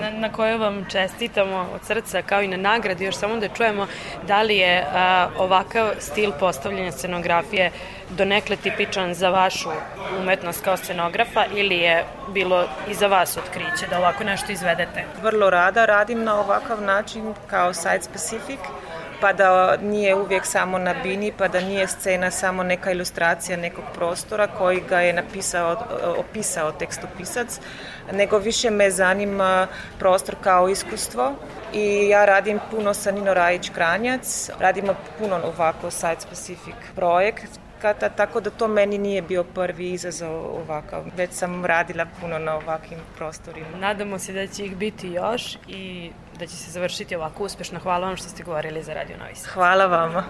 Na, na kojoj vam čestitamo od srca kao i na nagradi, još samo da čujemo da li je a, ovakav stil postavljanja scenografije donekle tipičan za vašu umetnost kao scenografa ili je bilo i za vas otkriće da ovako nešto izvedete? Vrlo rada radim na ovakav način kao site specific, pa da nije uvijek samo na bini, pa da nije scena samo neka ilustracija nekog prostora koji ga je napisao, opisao tekstopisac, nego više me zanima prostor kao iskustvo i ja radim puno sa Nino Rajić Kranjac, radimo puno ovako site-specific projekt kata, tako da to meni nije bio prvi izazov ovakav. Već sam radila puno na ovakvim prostorima. Nadamo se da će ih biti još i da će se završiti ovako uspešno. Hvala vam što ste govorili za Radio Novi Sad. Hvala vama.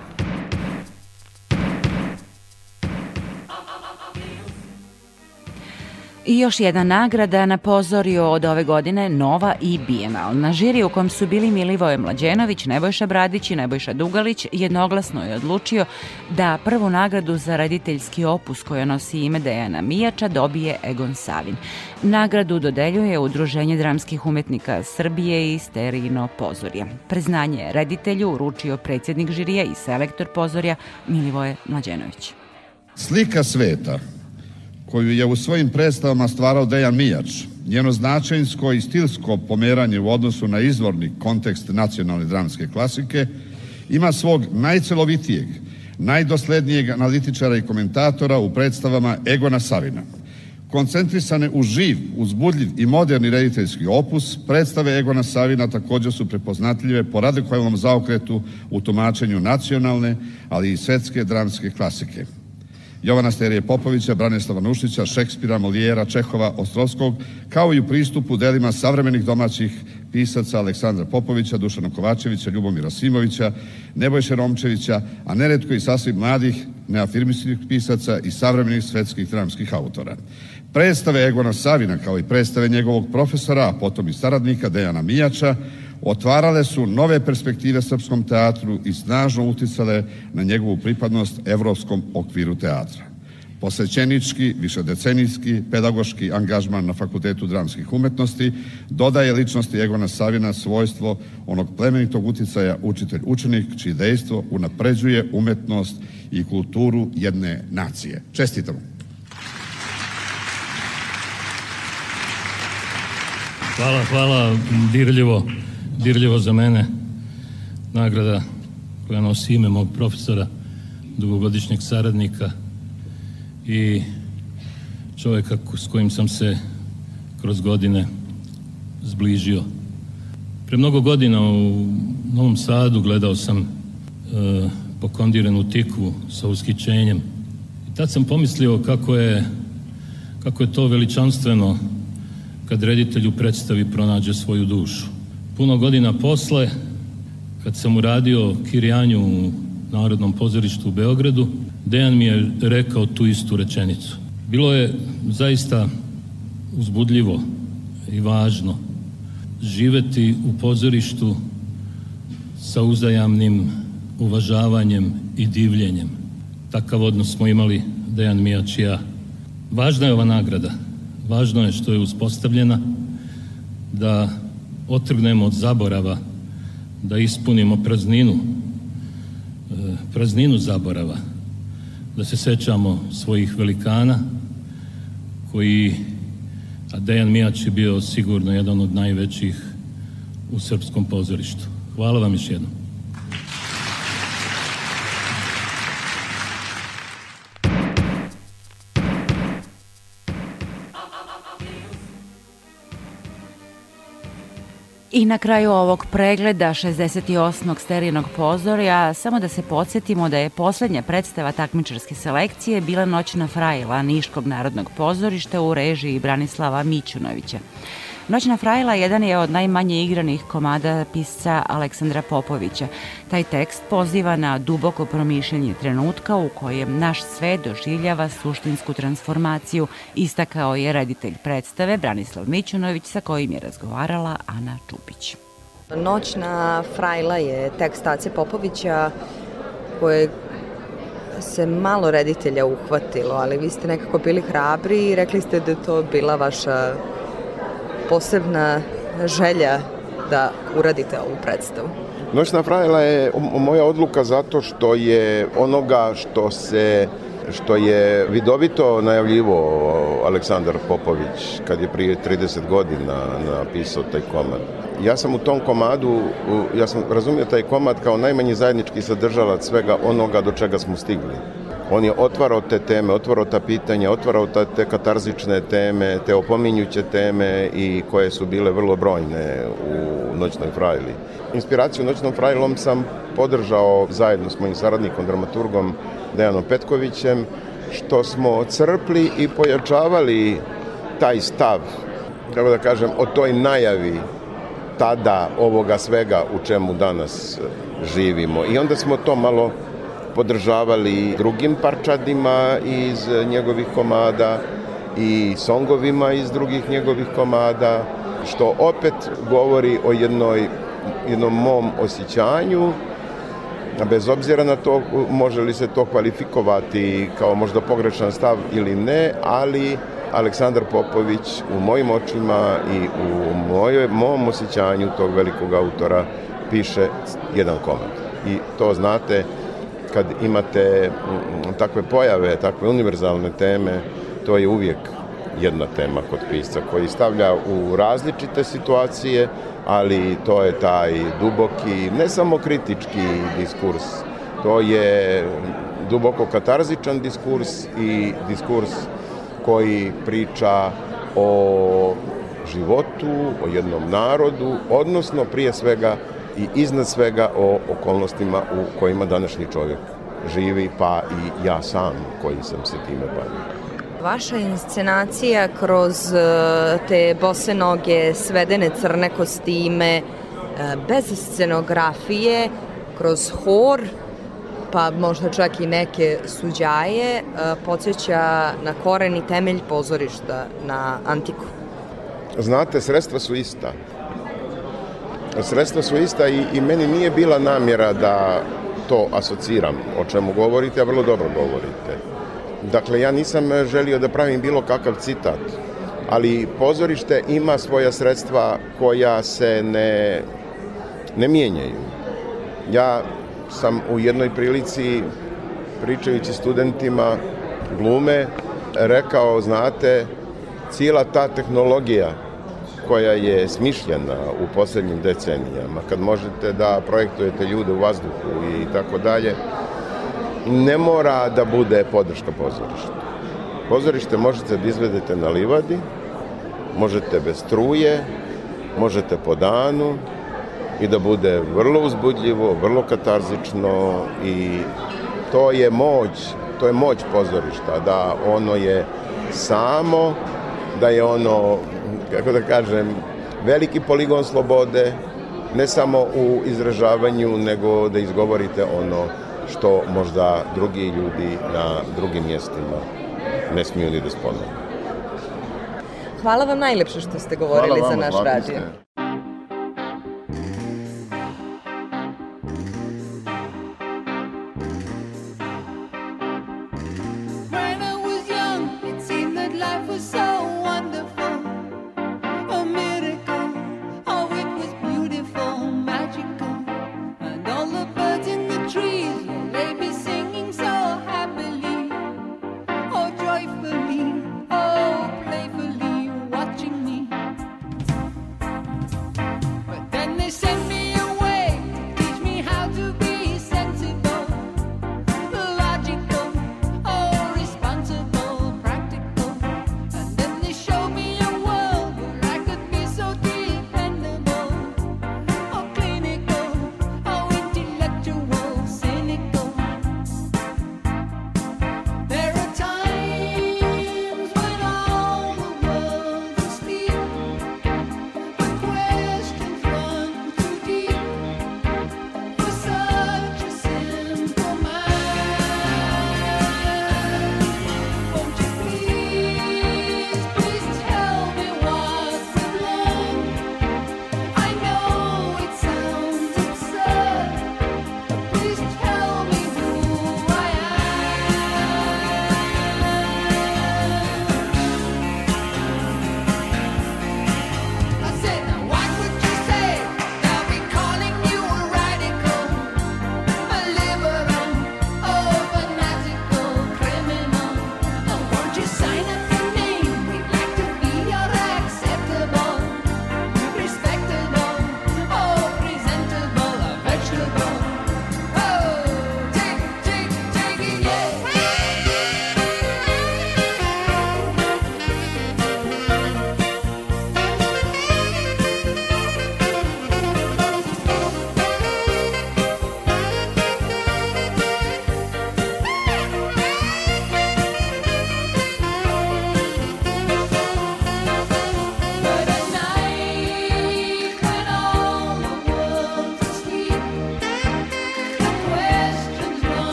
I još jedna nagrada na pozorju od ove godine Nova i Bienal. Na žiri u kom su bili Milivoje Mlađenović, Nebojša Bradić i Nebojša Dugalić jednoglasno je odlučio da prvu nagradu za rediteljski opus koja nosi ime Dejana Mijača dobije Egon Savin. Nagradu dodeljuje Udruženje dramskih umetnika Srbije i Sterino Pozorje. Preznanje reditelju uručio predsjednik žirija i selektor Pozorja Milivoje Mlađenović. Slika sveta koju je u svojim predstavama stvarao Dejan Mijač, njeno značajnsko i stilsko pomeranje u odnosu na izvorni kontekst nacionalne dramske klasike, ima svog najcelovitijeg, najdoslednijeg analitičara i komentatora u predstavama Egona Savina. Koncentrisane u živ, uzbudljiv i moderni rediteljski opus, predstave Egona Savina također su prepoznatljive po radikalnom zaokretu u tumačenju nacionalne, ali i svetske dramske klasike – Jovana Sterije Popovića, Branislava Nušića, Šekspira, Molijera, Čehova, Ostrovskog, kao i u pristupu delima savremenih domaćih pisaca Aleksandra Popovića, Dušana Kovačevića, Ljubomira Simovića, Nebojše Romčevića, a neretko i sasvim mladih neafirmističnih pisaca i savremenih svetskih dramskih autora. Predstave Egona Savina, kao i predstave njegovog profesora, a potom i saradnika Dejana Mijača, otvarale su nove perspektive srpskom teatru i snažno uticale na njegovu pripadnost evropskom okviru teatra. Posvećenički, višedecenijski, pedagoški angažman na Fakultetu dramskih umetnosti dodaje ličnosti Egona Savina svojstvo onog plemenitog uticaja učitelj-učenik, čiji dejstvo unapređuje umetnost i kulturu jedne nacije. Čestitamo! Hvala, hvala, dirljivo dirljivo za mene nagrada koja nosi ime mog profesora, dugogodišnjeg saradnika i čovjeka s kojim sam se kroz godine zbližio. Pre mnogo godina u Novom Sadu gledao sam e, pokondiranu tikvu sa ushićenjem. I tad sam pomislio kako je, kako je to veličanstveno kad reditelju predstavi pronađe svoju dušu puno godina posle, kad sam uradio Kirjanju u Narodnom pozorištu u Beogradu, Dejan mi je rekao tu istu rečenicu. Bilo je zaista uzbudljivo i važno živeti u pozorištu sa uzajamnim uvažavanjem i divljenjem. Takav odnos smo imali Dejan Mijač i ja. Važna je ova nagrada. Važno je što je uspostavljena da otrgnemo od zaborava, da ispunimo prazninu, e, prazninu zaborava, da se sećamo svojih velikana koji, a Dejan Mijač je bio sigurno jedan od najvećih u srpskom pozorištu. Hvala vam još jednom. I na kraju ovog pregleda 68. sterijenog pozorja samo da se podsjetimo da je poslednja predstava takmičarske selekcije bila Noćna frajla Niškog narodnog pozorišta u režiji Branislava Mićunovića. Noćna frajla jedan je od najmanje igranih komada pisca Aleksandra Popovića. Taj tekst poziva na duboko promišljanje trenutka u kojem naš sve doživljava suštinsku transformaciju, istakao je reditelj predstave Branislav Mićunović sa kojim je razgovarala Ana Čupić. Noćna frajla je tekst Ace Popovića koje se malo reditelja uhvatilo, ali vi ste nekako bili hrabri i rekli ste da to bila vaša posebna želja da uradite ovu predstavu? Noćna pravila je moja odluka zato što je onoga što se što je vidovito najavljivo Aleksandar Popović kad je prije 30 godina napisao taj komad. Ja sam u tom komadu, ja sam razumio taj komad kao najmanji zajednički sadržalac svega onoga do čega smo stigli. On je otvarao te teme, otvarao ta pitanja, otvarao ta, te katarzične teme, te opominjuće teme i koje su bile vrlo brojne u Noćnoj frajli. Inspiraciju Noćnom frajlom sam podržao zajedno s mojim saradnikom, dramaturgom Dejanom Petkovićem, što smo crpli i pojačavali taj stav, kako da kažem, o toj najavi tada ovoga svega u čemu danas živimo. I onda smo to malo podržavali drugim parčadima iz njegovih komada i songovima iz drugih njegovih komada, što opet govori o jednoj, jednom mom osjećanju, bez obzira na to može li se to kvalifikovati kao možda pogrešan stav ili ne, ali Aleksandar Popović u mojim očima i u mojoj, mom osjećanju tog velikog autora piše jedan komad. I to znate, kad imate mm, takve pojave, takve univerzalne teme, to je uvijek jedna tema kod pisca koji stavlja u različite situacije, ali to je taj duboki, ne samo kritički diskurs, to je duboko katarzičan diskurs i diskurs koji priča o životu, o jednom narodu, odnosno prije svega i iznad svega o okolnostima u kojima današnji čovjek živi, pa i ja sam koji sam se time bavio. Vaša inscenacija kroz e, te bose noge, svedene crne kostime, e, bez scenografije, kroz hor, pa možda čak i neke suđaje, e, podsjeća na koren i temelj pozorišta, na antiku. Znate, sredstva su ista. Sredstva su ista i, i meni nije bila namjera da to asociram, o čemu govorite, a vrlo dobro govorite. Dakle, ja nisam želio da pravim bilo kakav citat, ali pozorište ima svoja sredstva koja se ne, ne mijenjaju. Ja sam u jednoj prilici, pričajući studentima glume, rekao, znate, cijela ta tehnologija koja je smišljena u poslednjim decenijama, kad možete da projektujete ljude u vazduhu i tako dalje, ne mora da bude podrška pozorišta. Pozorište možete da izvedete na livadi, možete bez struje, možete po danu i da bude vrlo uzbudljivo, vrlo katarzično i to je moć, to je moć pozorišta, da ono je samo, da je ono, kako da kažem, veliki poligon slobode, ne samo u izražavanju, nego da izgovorite ono što možda drugi ljudi na drugim mjestima ne smiju ni da spomenu. Hvala vam najlepše što ste govorili za naš radio.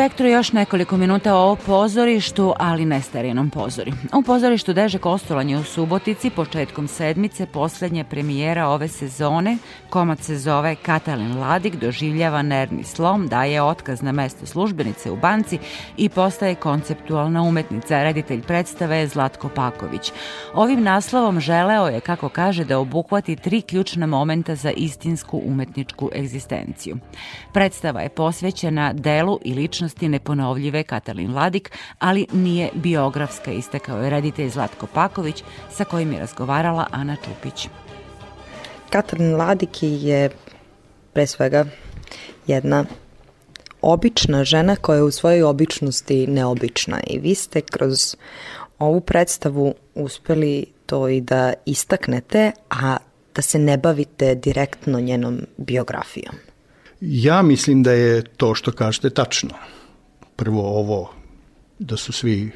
Spektru još nekoliko minuta o pozorištu, ali ne starinom pozori. U pozorištu Deže Kostolanje u Subotici početkom sedmice poslednje premijera ove sezone, komad se zove Katalin Ladik, doživljava nervni slom, daje otkaz na mesto službenice u banci i postaje konceptualna umetnica. Reditelj predstave je Zlatko Paković. Ovim naslovom želeo je, kako kaže, da obuhvati tri ključna momenta za istinsku umetničku egzistenciju. Predstava je posvećena delu i ličnosti neponovljive Katalin Ladik, ali nije biografska, istakao je reditelj Zlatko Paković, sa kojim je razgovarala Ana Čupić. Katalin Ladik je pre svega jedna obična žena koja je u svojoj običnosti neobična i vi ste kroz ovu predstavu uspeli to i da istaknete, a da se ne bavite direktno njenom biografijom. Ja mislim da je to što kažete tačno. Prvo ovo da su svi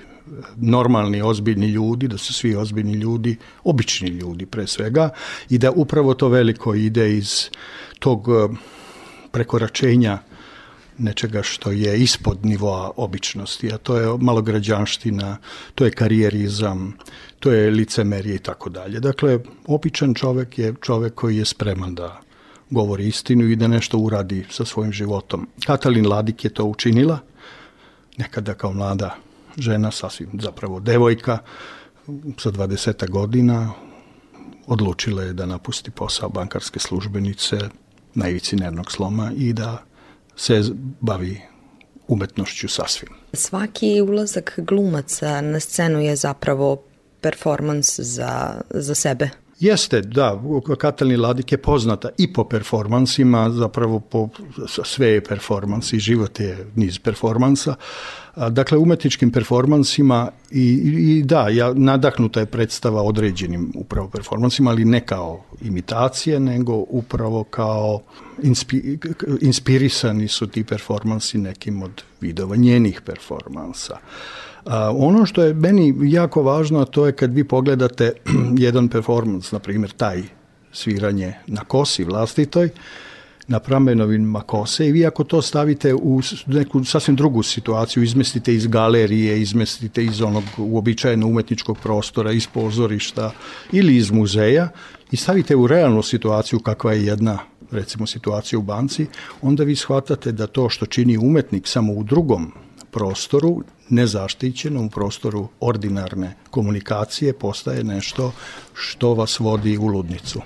normalni, ozbiljni ljudi, da su svi ozbiljni ljudi, obični ljudi pre svega i da upravo to veliko ide iz tog eh, prekoračenja nečega što je ispod nivoa običnosti, a to je malograđanština, to je karijerizam, to je licemerije i tako dalje. Dakle, običan čovek je čovek koji je spreman da govori istinu i da nešto uradi sa svojim životom. Katalin Ladik je to učinila, nekada kao mlada žena, sasvim zapravo devojka, sa 20 godina, odlučila je da napusti posao bankarske službenice na ivici nervnog sloma i da se bavi umetnošću sasvim. Svaki ulazak glumaca na scenu je zapravo performans za, za sebe. Jeste, da, Katalin Ladik je poznata i po performansima, zapravo po sve je performans i život je niz performansa. Dakle, umetničkim performansima i, i da, ja, nadahnuta je predstava određenim upravo performansima, ali ne kao imitacije, nego upravo kao inspi, inspirisani su ti performansi nekim od vidova njenih performansa. Ono što je meni jako važno, to je kad vi pogledate <clears throat> jedan performans, na primjer taj sviranje na kosi vlastitoj, na pramenovima kose i vi ako to stavite u neku sasvim drugu situaciju, izmestite iz galerije, izmestite iz onog uobičajenog umetničkog prostora, iz pozorišta ili iz muzeja i stavite u realnu situaciju kakva je jedna recimo situacija u banci, onda vi shvatate da to što čini umetnik samo u drugom prostoru, nezaštićenom prostoru ordinarne komunikacije postaje nešto što vas vodi u ludnicu.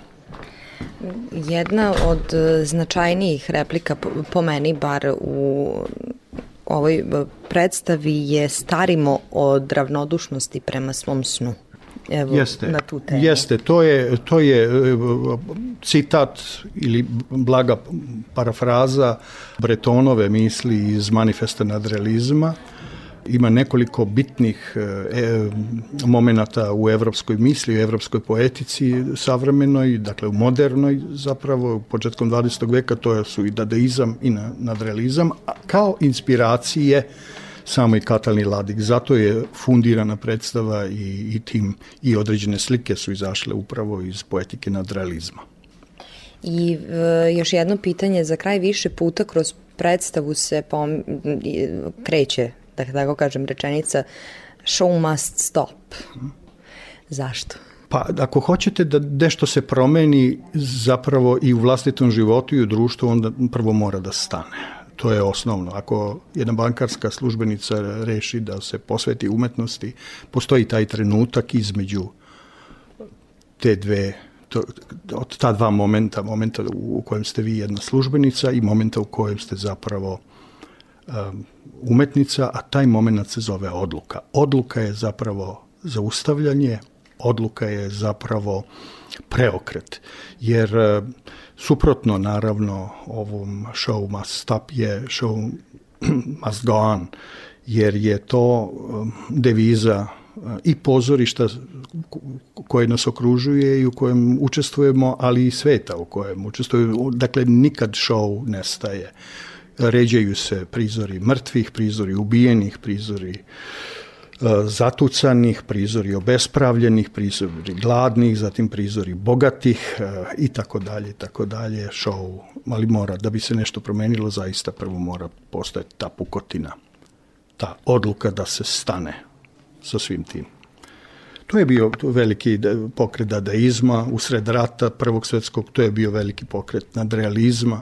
Jedna od e, značajnijih replika po meni bar u ovoj e, predstavi je starimo od ravnodušnosti prema svom snu. Evo, jeste, na tu temu. Jeste, to je, to je e, citat ili blaga parafraza Bretonove misli iz manifesta nadrealizma, ima nekoliko bitnih e, momenata u evropskoj misli, u evropskoj poetici savremenoj, dakle u modernoj zapravo, početkom 20. veka, to su i dadaizam i nadrealizam, kao inspiracije samo i Katalni Ladik. Zato je fundirana predstava i, i tim i određene slike su izašle upravo iz poetike nadrealizma. I e, još jedno pitanje za kraj više puta kroz predstavu se pom, kreće da tako kažem, rečenica show must stop. Zašto? Pa ako hoćete da nešto se promeni zapravo i u vlastitom životu i u društvu, onda prvo mora da stane. To je osnovno. Ako jedna bankarska službenica reši da se posveti umetnosti, postoji taj trenutak između te dve to, od ta dva momenta, momenta u kojem ste vi jedna službenica i momenta u kojem ste zapravo um, umetnica, a taj moment se zove odluka. Odluka je zapravo zaustavljanje, odluka je zapravo preokret, jer uh, suprotno naravno ovom show must stop je show <clears throat> must go on, jer je to um, deviza uh, i pozorišta koje nas okružuje i u kojem učestvujemo, ali i sveta u kojem učestvujemo. Dakle, nikad show nestaje ređaju se prizori mrtvih, prizori ubijenih, prizori zatucanih, prizori obespravljenih, prizori gladnih, zatim prizori bogatih e, i tako dalje, tako dalje, show, ali mora, da bi se nešto promenilo, zaista prvo mora postojati ta pukotina, ta odluka da se stane sa svim tim. To je bio veliki pokret dadaizma, usred rata Prvog svetskog, to je bio veliki pokret nadrealizma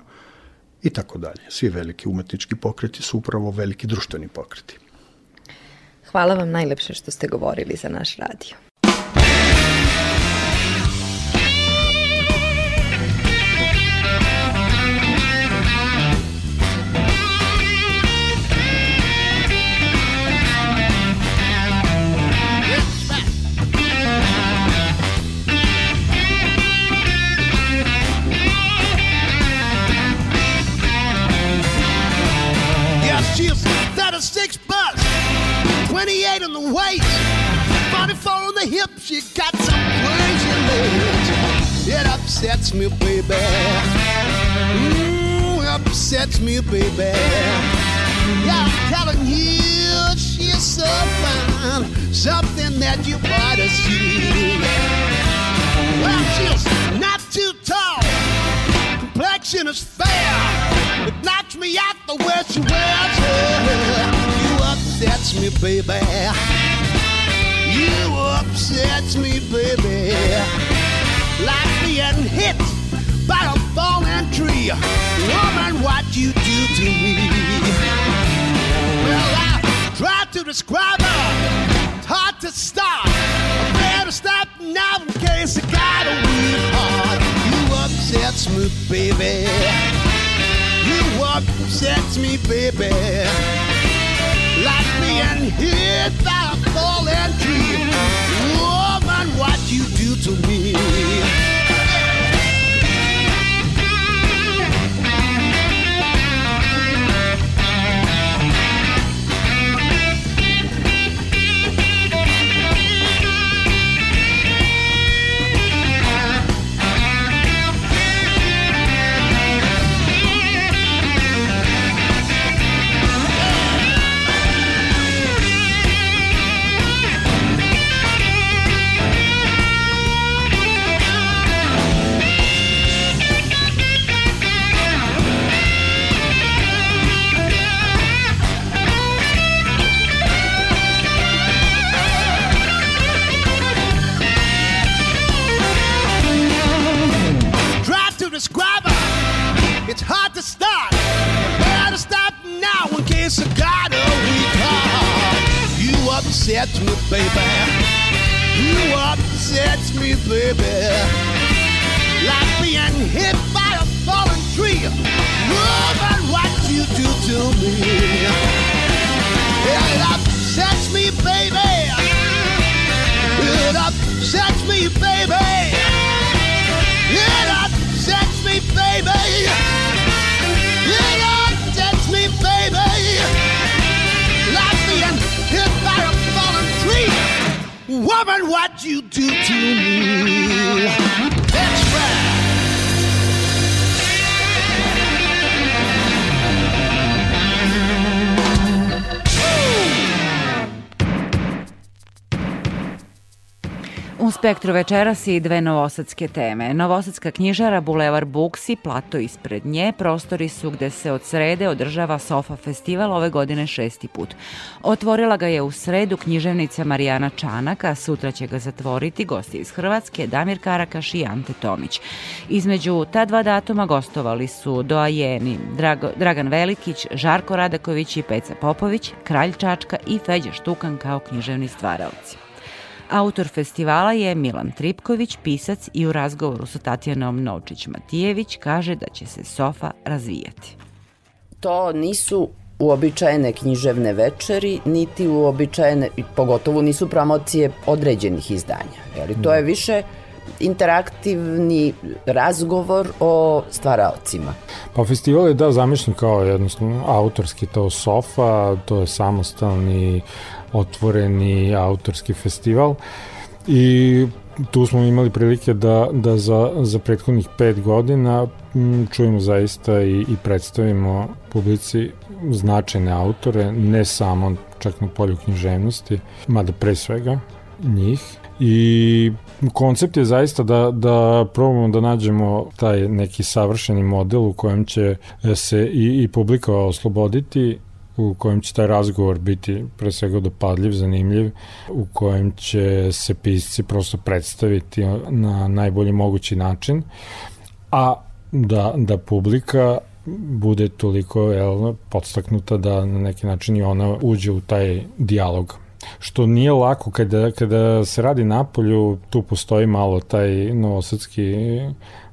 i tako dalje. Svi veliki umetnički pokreti su upravo veliki društveni pokreti. Hvala vam najlepše što ste govorili za naš radio. Woman, what you do to me. Spektru večeras i dve novosadske teme. Novosadska knjižara Bulevar Buksi, plato ispred nje, prostori su gde se od srede održava Sofa festival ove godine šesti put. Otvorila ga je u sredu književnica Marijana Čanaka, sutra će ga zatvoriti gosti iz Hrvatske Damir Karakaš i Ante Tomić. Između ta dva datuma gostovali su doajeni Drago, Dragan Velikić, Žarko Radaković i Peca Popović, Kralj Čačka i Feđa Štukan kao književni stvaraoci. Autor festivala je Milan Tripković, pisac i u razgovoru sa Tatjanom Novčić-Matijević kaže da će se Sofa razvijati. To nisu uobičajene književne večeri, niti uobičajene, i pogotovo nisu promocije određenih izdanja. Jeli, to je više interaktivni razgovor o stvaraocima. Pa festival je da zamišljen kao jednostavno autorski to sofa, to je samostalni otvoreni autorski festival i tu smo imali prilike da, da za, za prethodnih pet godina m, čujemo zaista i, i predstavimo publici značajne autore, ne samo čak na polju književnosti, mada pre svega njih. I koncept je zaista da, da probamo da nađemo taj neki savršeni model u kojem će se i, i publika osloboditi u kojem će taj razgovor biti pre svega dopadljiv, zanimljiv, u kojem će se pisci prosto predstaviti na najbolji mogući način, a da, da publika bude toliko jel, podstaknuta da na neki način i ona uđe u taj dijalog. Što nije lako kada, kada se radi napolju, tu postoji malo taj novosadski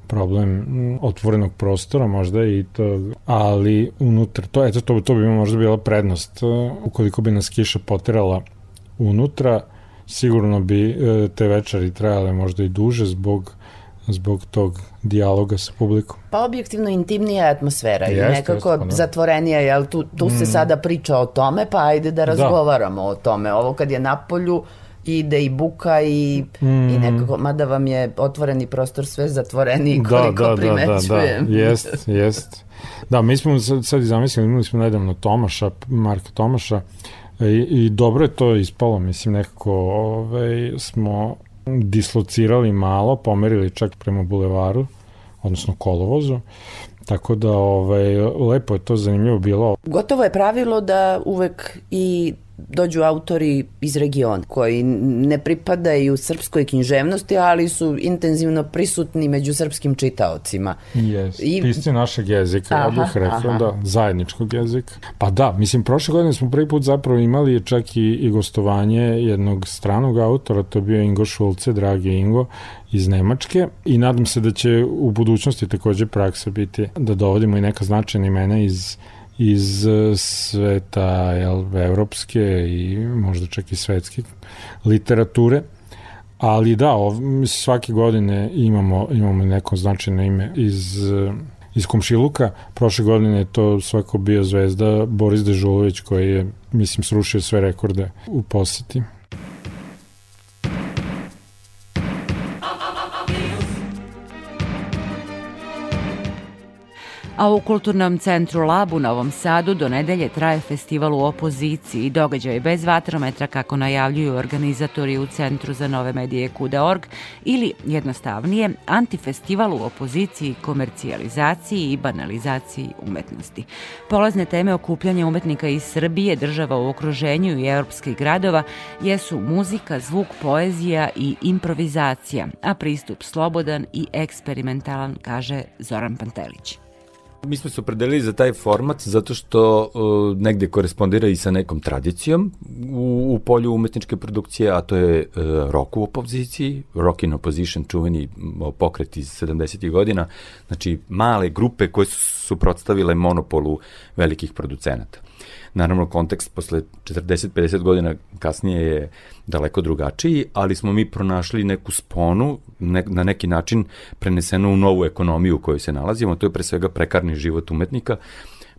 problem otvorenog prostora možda i to, ali unutra, to, eto, to, to bi možda bila prednost. Ukoliko bi nas kiša poterala unutra, sigurno bi e, te večeri trajale možda i duže zbog zbog tog dijaloga sa publikom. Pa objektivno intimnija atmosfera i nekako jest, pa da. zatvorenija, jel tu, tu se Mm. sada priča o tome, pa ajde da razgovaramo o tome. Ovo kad je na polju, ide i buka i, Mm. i nekako, mada vam je otvoreni prostor sve zatvoreni koliko primećujem. Da, da, jest, jest. Da, mi smo sad, sad i zamislili, imali smo nedavno Tomaša, Marka Tomaša, i, i dobro je to ispalo, mislim, nekako ovaj, smo dislocirali malo, pomerili čak prema bulevaru, odnosno kolovozu, tako da ovaj, lepo je to zanimljivo bilo. Gotovo je pravilo da uvek i dođu autori iz regiona koji ne pripadaju srpskoj književnosti, ali su intenzivno prisutni među srpskim čitaocima. Yes. I-. Pisci našeg jezika, ja bih Aha, rekao, aha. da, zajedničkog jezika. Pa da, mislim, prošle godine smo prvi put zapravo imali čak i, i gostovanje jednog stranog autora, to je bio Ingo Šulce, dragi Ingo, iz Nemačke i nadam se da će u budućnosti takođe praksa biti da dovodimo i neka značajna imena iz iz eh, sveta jel, evropske i možda čak i svetske literature. Ali da, ov, svake godine imamo, imamo neko značajno ime iz, eh, iz Komšiluka. Prošle godine je to svako bio zvezda Boris Dežulović koji je, mislim, srušio sve rekorde u poseti. A u Kulturnom centru Lab u Novom Sadu do nedelje traje festival u opoziciji, događaj bez vatrometra kako najavljuju organizatori u Centru za nove medije Kuda.org ili jednostavnije antifestival u opoziciji komercijalizaciji i banalizaciji umetnosti. Polazne teme okupljanja umetnika iz Srbije, država u okruženju i europskih gradova jesu muzika, zvuk, poezija i improvizacija, a pristup slobodan i eksperimentalan, kaže Zoran Pantelić. Mi smo se opredelili za taj format zato što uh, negde korespondira i sa nekom tradicijom u, u polju umetničke produkcije, a to je uh, rock u opoziciji, rock in opposition, čuveni pokret iz 70. godina, znači male grupe koje su suprotstavile monopolu velikih producenata. Naravno, kontekst posle 40-50 godina kasnije je daleko drugačiji, ali smo mi pronašli neku sponu, ne, na neki način prenesenu u novu ekonomiju u kojoj se nalazimo, to je pre svega prekarni život umetnika,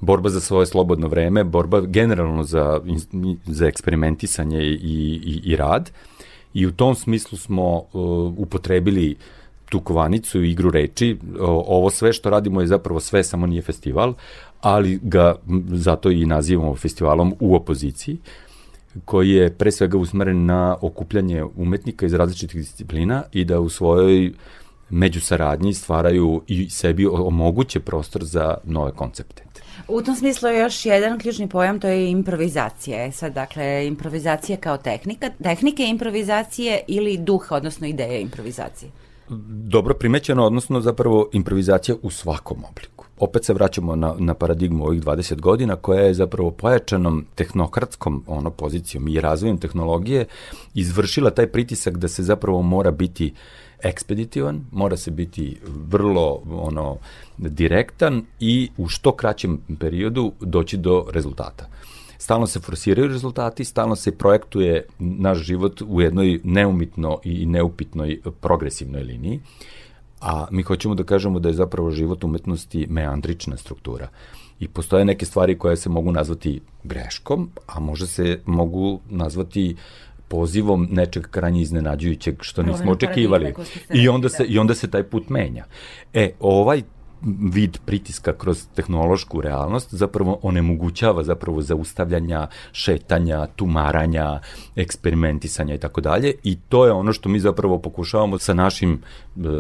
borba za svoje slobodno vreme, borba generalno za, za eksperimentisanje i, i, i rad. I u tom smislu smo uh, upotrebili tu kovanicu i igru reči. O, ovo sve što radimo je zapravo sve, samo nije festival, ali ga zato i nazivamo festivalom u opoziciji koji je pre svega usmeren na okupljanje umetnika iz različitih disciplina i da u svojoj međusaradnji stvaraju i sebi omoguće prostor za nove koncepte. U tom smislu je još jedan ključni pojam, to je improvizacija. E sad, dakle, improvizacija kao tehnika, tehnike improvizacije ili duh, odnosno ideje improvizacije? Dobro primećeno, odnosno zapravo improvizacija u svakom obliku. Opet se vraćamo na, na paradigmu ovih 20 godina koja je zapravo pojačanom tehnokratskom ono, pozicijom i razvojem tehnologije izvršila taj pritisak da se zapravo mora biti ekspeditivan, mora se biti vrlo ono direktan i u što kraćem periodu doći do rezultata. Stalno se forsiraju rezultati, stalno se projektuje naš život u jednoj neumitno i neupitnoj progresivnoj liniji, a mi hoćemo da kažemo da je zapravo život umetnosti meandrična struktura. I postoje neke stvari koje se mogu nazvati greškom, a može se mogu nazvati pozivom nečeg krajnje iznenađujućeg što nismo očekivali. I onda se da. i onda se taj put menja. E, ovaj vid pritiska kroz tehnološku realnost zapravo onemogućava zapravo zaustavljanja, šetanja, tumaranja, eksperimentisanja i tako dalje i to je ono što mi zapravo pokušavamo sa našim e,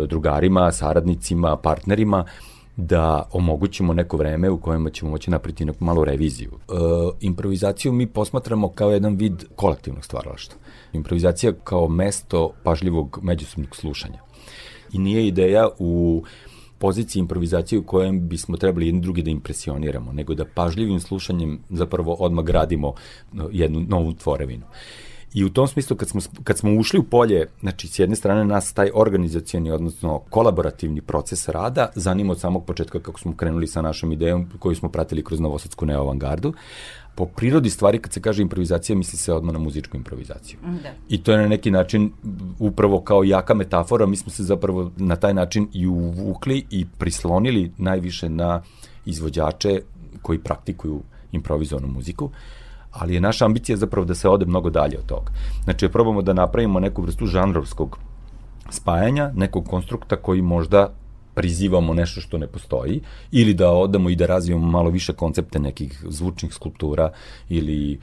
drugarima, saradnicima, partnerima da omogućimo neko vreme u kojem ćemo moći napriti neku malu reviziju. E, improvizaciju mi posmatramo kao jedan vid kolektivnog stvaralaštva. Improvizacija kao mesto pažljivog međusobnog slušanja. I nije ideja u poziciji improvizacije u kojem bismo trebali jedni drugi da impresioniramo, nego da pažljivim slušanjem zapravo odmah gradimo jednu novu tvorevinu. I u tom smislu kad smo, kad smo ušli u polje, znači s jedne strane nas taj organizacijani, odnosno kolaborativni proces rada zanima od samog početka kako smo krenuli sa našom idejom koju smo pratili kroz Novosadsku neoavangardu. Po prirodi stvari kad se kaže improvizacija misli se odmah na muzičku improvizaciju. Da. I to je na neki način upravo kao jaka metafora, mi smo se zapravo na taj način i uvukli i prislonili najviše na izvođače koji praktikuju improvizovanu muziku, ali je naša ambicija zapravo da se ode mnogo dalje od toga. Znači, probamo da napravimo neku vrstu žanrovskog spajanja, nekog konstrukta koji možda prizivamo nešto što ne postoji ili da odamo i da razvijemo malo više koncepte nekih zvučnih skulptura ili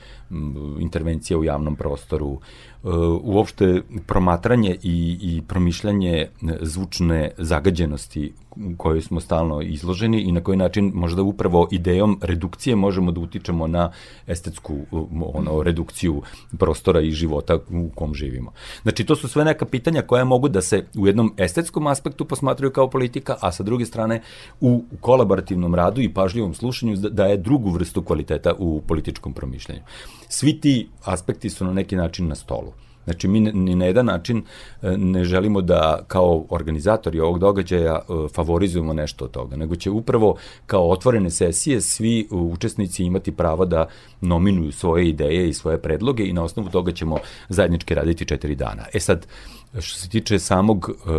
intervencija u javnom prostoru. E, uopšte promatranje i, i promišljanje zvučne zagađenosti kojoj smo stalno izloženi i na koji način možda upravo idejom redukcije možemo da utičemo na estetsku ono, redukciju prostora i života u kom živimo. Znači, to su sve neka pitanja koja mogu da se u jednom estetskom aspektu posmatraju kao politika, a sa druge strane u kolaborativnom radu i pažljivom slušanju da- daje drugu vrstu kvaliteta u političkom promišljanju. Svi ti aspekti su na neki način na stolu. Znači, mi ni na jedan način e, ne želimo da kao organizatori ovog događaja e, favorizujemo nešto od toga, nego će upravo kao otvorene sesije svi e, učesnici imati pravo da nominuju svoje ideje i svoje predloge i na osnovu toga ćemo zajednički raditi četiri dana. E sad, što se tiče samog e,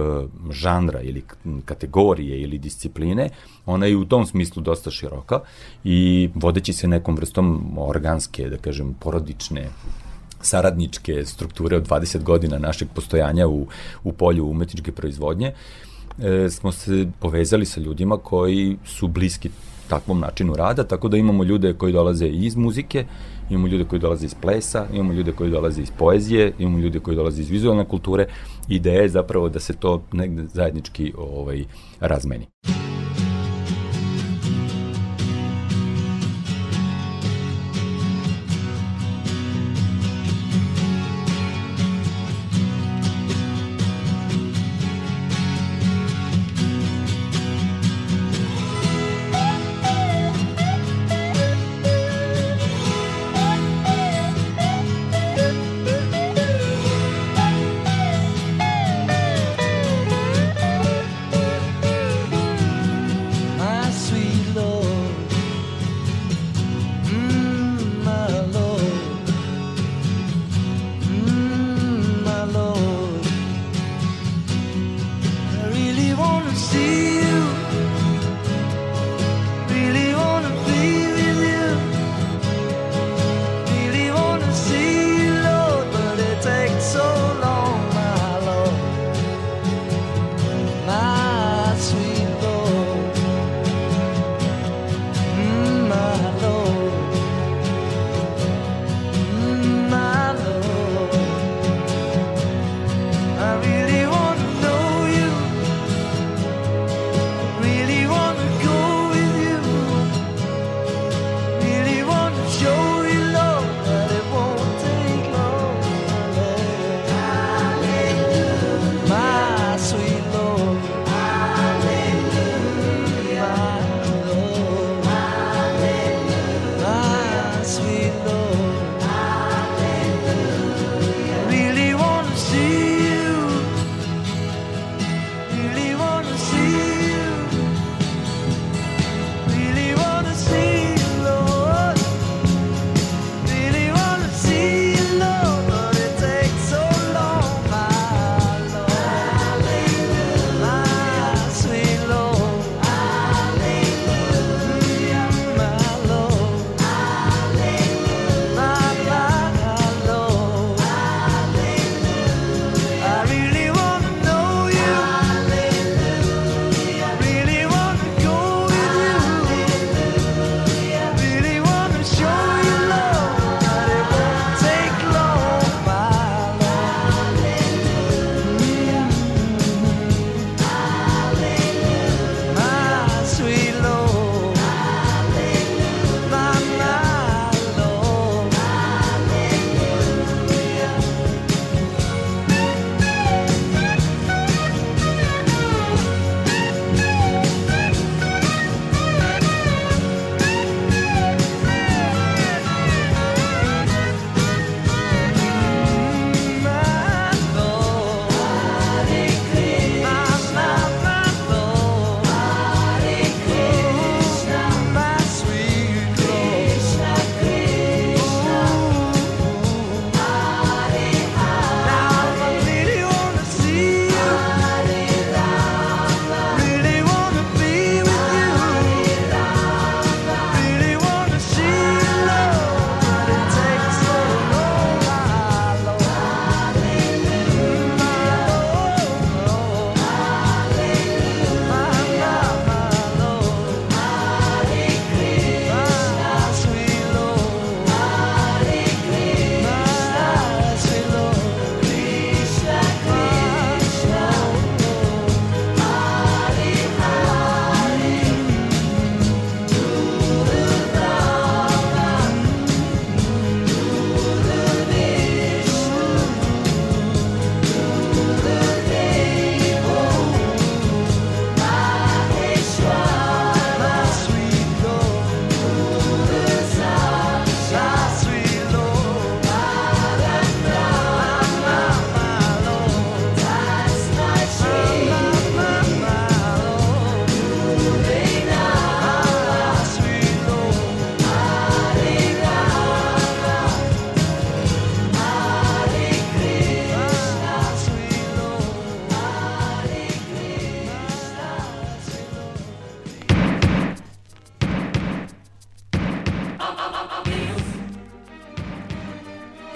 žanra ili kategorije ili discipline, ona je u tom smislu dosta široka i vodeći se nekom vrstom organske, da kažem, porodične saradničke strukture od 20 godina našeg postojanja u, u polju umetničke proizvodnje, e, smo se povezali sa ljudima koji su bliski takvom načinu rada, tako da imamo ljude koji dolaze iz muzike, imamo ljude koji dolaze iz plesa, imamo ljude koji dolaze iz poezije, imamo ljude koji dolaze iz vizualne kulture. Ideja je zapravo da se to negde zajednički ovaj, razmeni.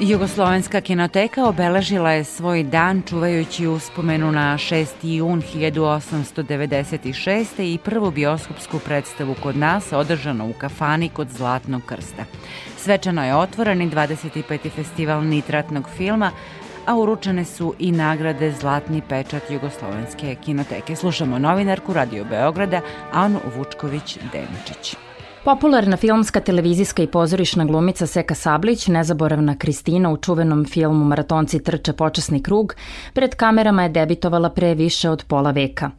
Jugoslovenska kinoteka obeležila je svoj dan čuvajući uspomenu na 6. jun 1896. i prvu bioskopsku predstavu kod nas održanu u kafani kod Zlatnog krsta. Svečano je otvoren i 25. festival nitratnog filma, a uručene su i nagrade Zlatni pečat Jugoslovenske kinoteke. Slušamo novinarku Radio Beograda Anu Vučković-Demičić. Popularna filmska, televizijska i pozorišna glumica Seka Sablić, nezaboravna Kristina u čuvenom filmu Maratonci trče počasni krug, pred kamerama je debitovala pre više od pola veka.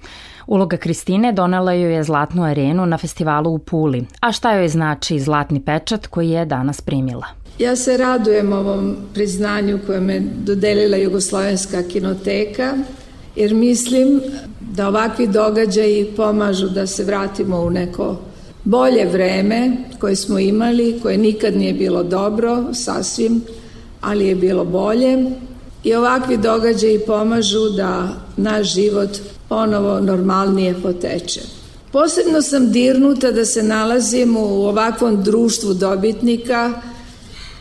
Uloga Kristine donela joj je zlatnu arenu na festivalu u Puli, a šta joj znači zlatni pečat koji je danas primila? Ja se radujem ovom priznanju koje me dodelila Jugoslovenska kinoteka, jer mislim da ovakvi događaji pomažu da se vratimo u neko bolje vreme koje smo imali, koje nikad nije bilo dobro, sasvim, ali je bilo bolje. I ovakvi događaji pomažu da naš život ponovo normalnije poteče. Posebno sam dirnuta da se nalazim u ovakvom društvu dobitnika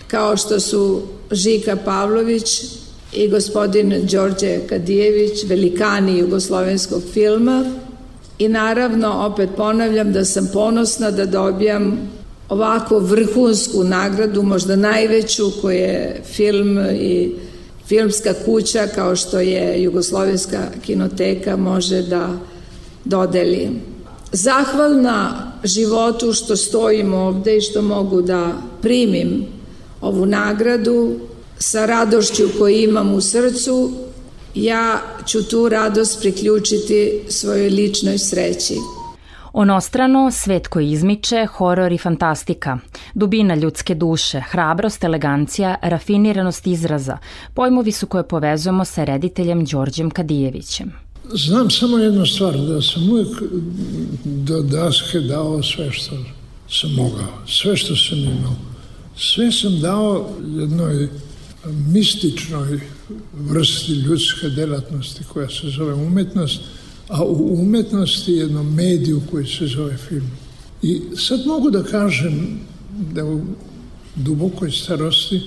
kao što su Žika Pavlović i gospodin Đorđe Kadijević, velikani jugoslovenskog filma, I naravno, opet ponavljam da sam ponosna da dobijam ovako vrhunsku nagradu, možda najveću koju je film i filmska kuća kao što je Jugoslovenska kinoteka može da dodeli. Zahvalna životu što stojim ovde i što mogu da primim ovu nagradu sa radošću koju imam u srcu ja ću tu radost priključiti svojoj ličnoj sreći. Onostrano, svet koji izmiče, horor i fantastika, dubina ljudske duše, hrabrost, elegancija, rafiniranost izraza, pojmovi su koje povezujemo sa rediteljem Đorđem Kadijevićem. Znam samo jednu stvar, da sam uvijek do daske dao sve što sam mogao, sve što sam imao. Sve sam dao jednoj mističnoj vrsti ljudske delatnosti koja se zove umetnost, a u umetnosti jednom mediju koji se zove film. I sad mogu da kažem da u dubokoj starosti,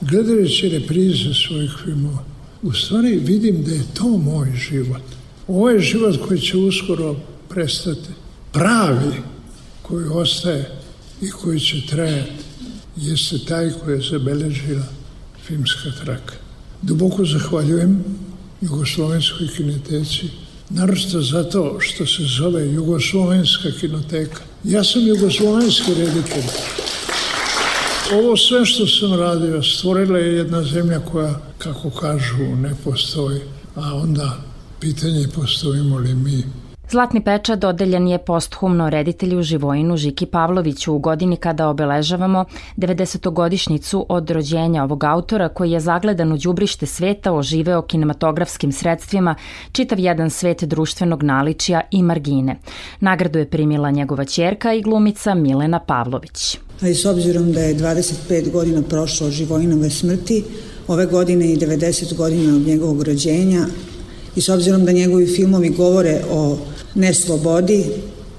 gledajući reprize svojih filmova, u stvari vidim da je to moj život. Ovo je život koji će uskoro prestati. Pravi koji ostaje i koji će trajati jeste taj koji je zabeležila filmska traka. Duboko zahvaljujem Jugoslovenskoj kinoteci, naročito zato što se zove Jugoslovenska kinoteka. Ja sam jugoslovenski reditelj. Ovo sve što sam radio stvorila je jedna zemlja koja, kako kažu, ne postoji, a onda pitanje postojimo li mi Zlatni pečat dodeljen je posthumno reditelju Živojinu Žiki Pavloviću u godini kada obeležavamo 90. od rođenja ovog autora koji je zagledan u đubrište sveta oživeo kinematografskim sredstvima čitav jedan svet društvenog naličja i margine. Nagradu je primila njegova ćerka i glumica Milena Pavlović. A i s obzirom da je 25 godina prošlo od Živojinove smrti, ove godine i 90 godina od njegovog rođenja, i s obzirom da njegovi filmovi govore o neslobodi,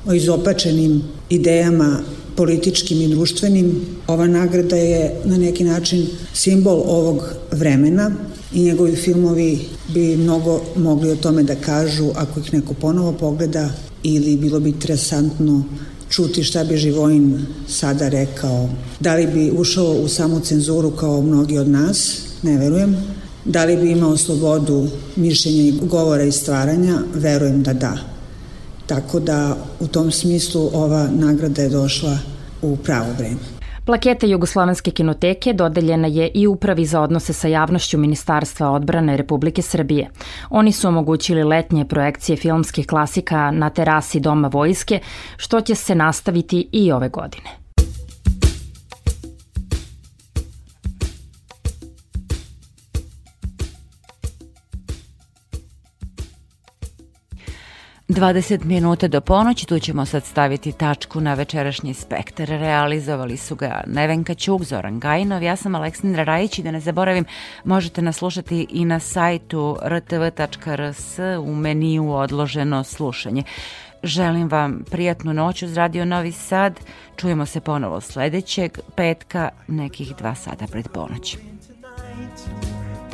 o izopačenim idejama političkim i društvenim, ova nagrada je na neki način simbol ovog vremena i njegovi filmovi bi mnogo mogli o tome da kažu ako ih neko ponovo pogleda ili bilo bi interesantno čuti šta bi Živojin sada rekao. Da li bi ušao u samu cenzuru kao mnogi od nas, ne verujem, Da li bi imao slobodu mišljenja i govora i stvaranja? Verujem da da. Tako da u tom smislu ova nagrada je došla u pravo vreme. Plaketa Jugoslovenske kinoteke dodeljena je i Upravi za odnose sa javnošću Ministarstva odbrane Republike Srbije. Oni su omogućili letnje projekcije filmskih klasika na terasi Doma vojske, što će se nastaviti i ove godine. 20 minuta do ponoći, tu ćemo sad staviti tačku na večerašnji spektar. Realizovali su ga Nevenka Ćuk, Zoran Gajinov, ja sam Aleksandra Rajić i da ne zaboravim, možete nas slušati i na sajtu rtv.rs u meniju odloženo slušanje. Želim vam prijatnu noć uz Radio Novi Sad. Čujemo se ponovo sledećeg petka, nekih dva sata pred ponoć.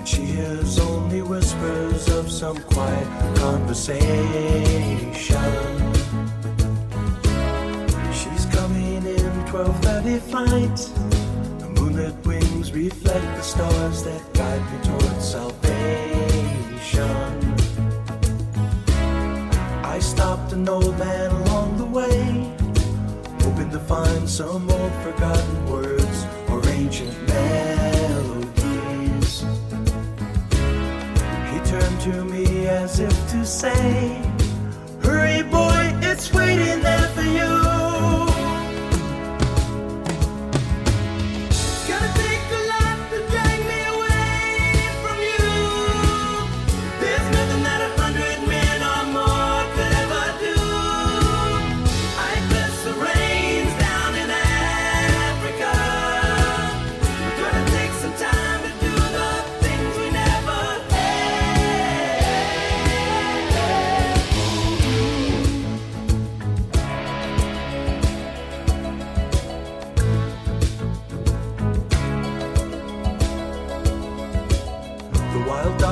She hears only whispers of some quiet conversation. She's coming in 12:30 flight. The moonlit wings reflect the stars that guide me towards salvation. I stopped an old man along the way, hoping to find some old forgotten words or ancient to me as if to say, Hurry, boy, it's waiting there for you.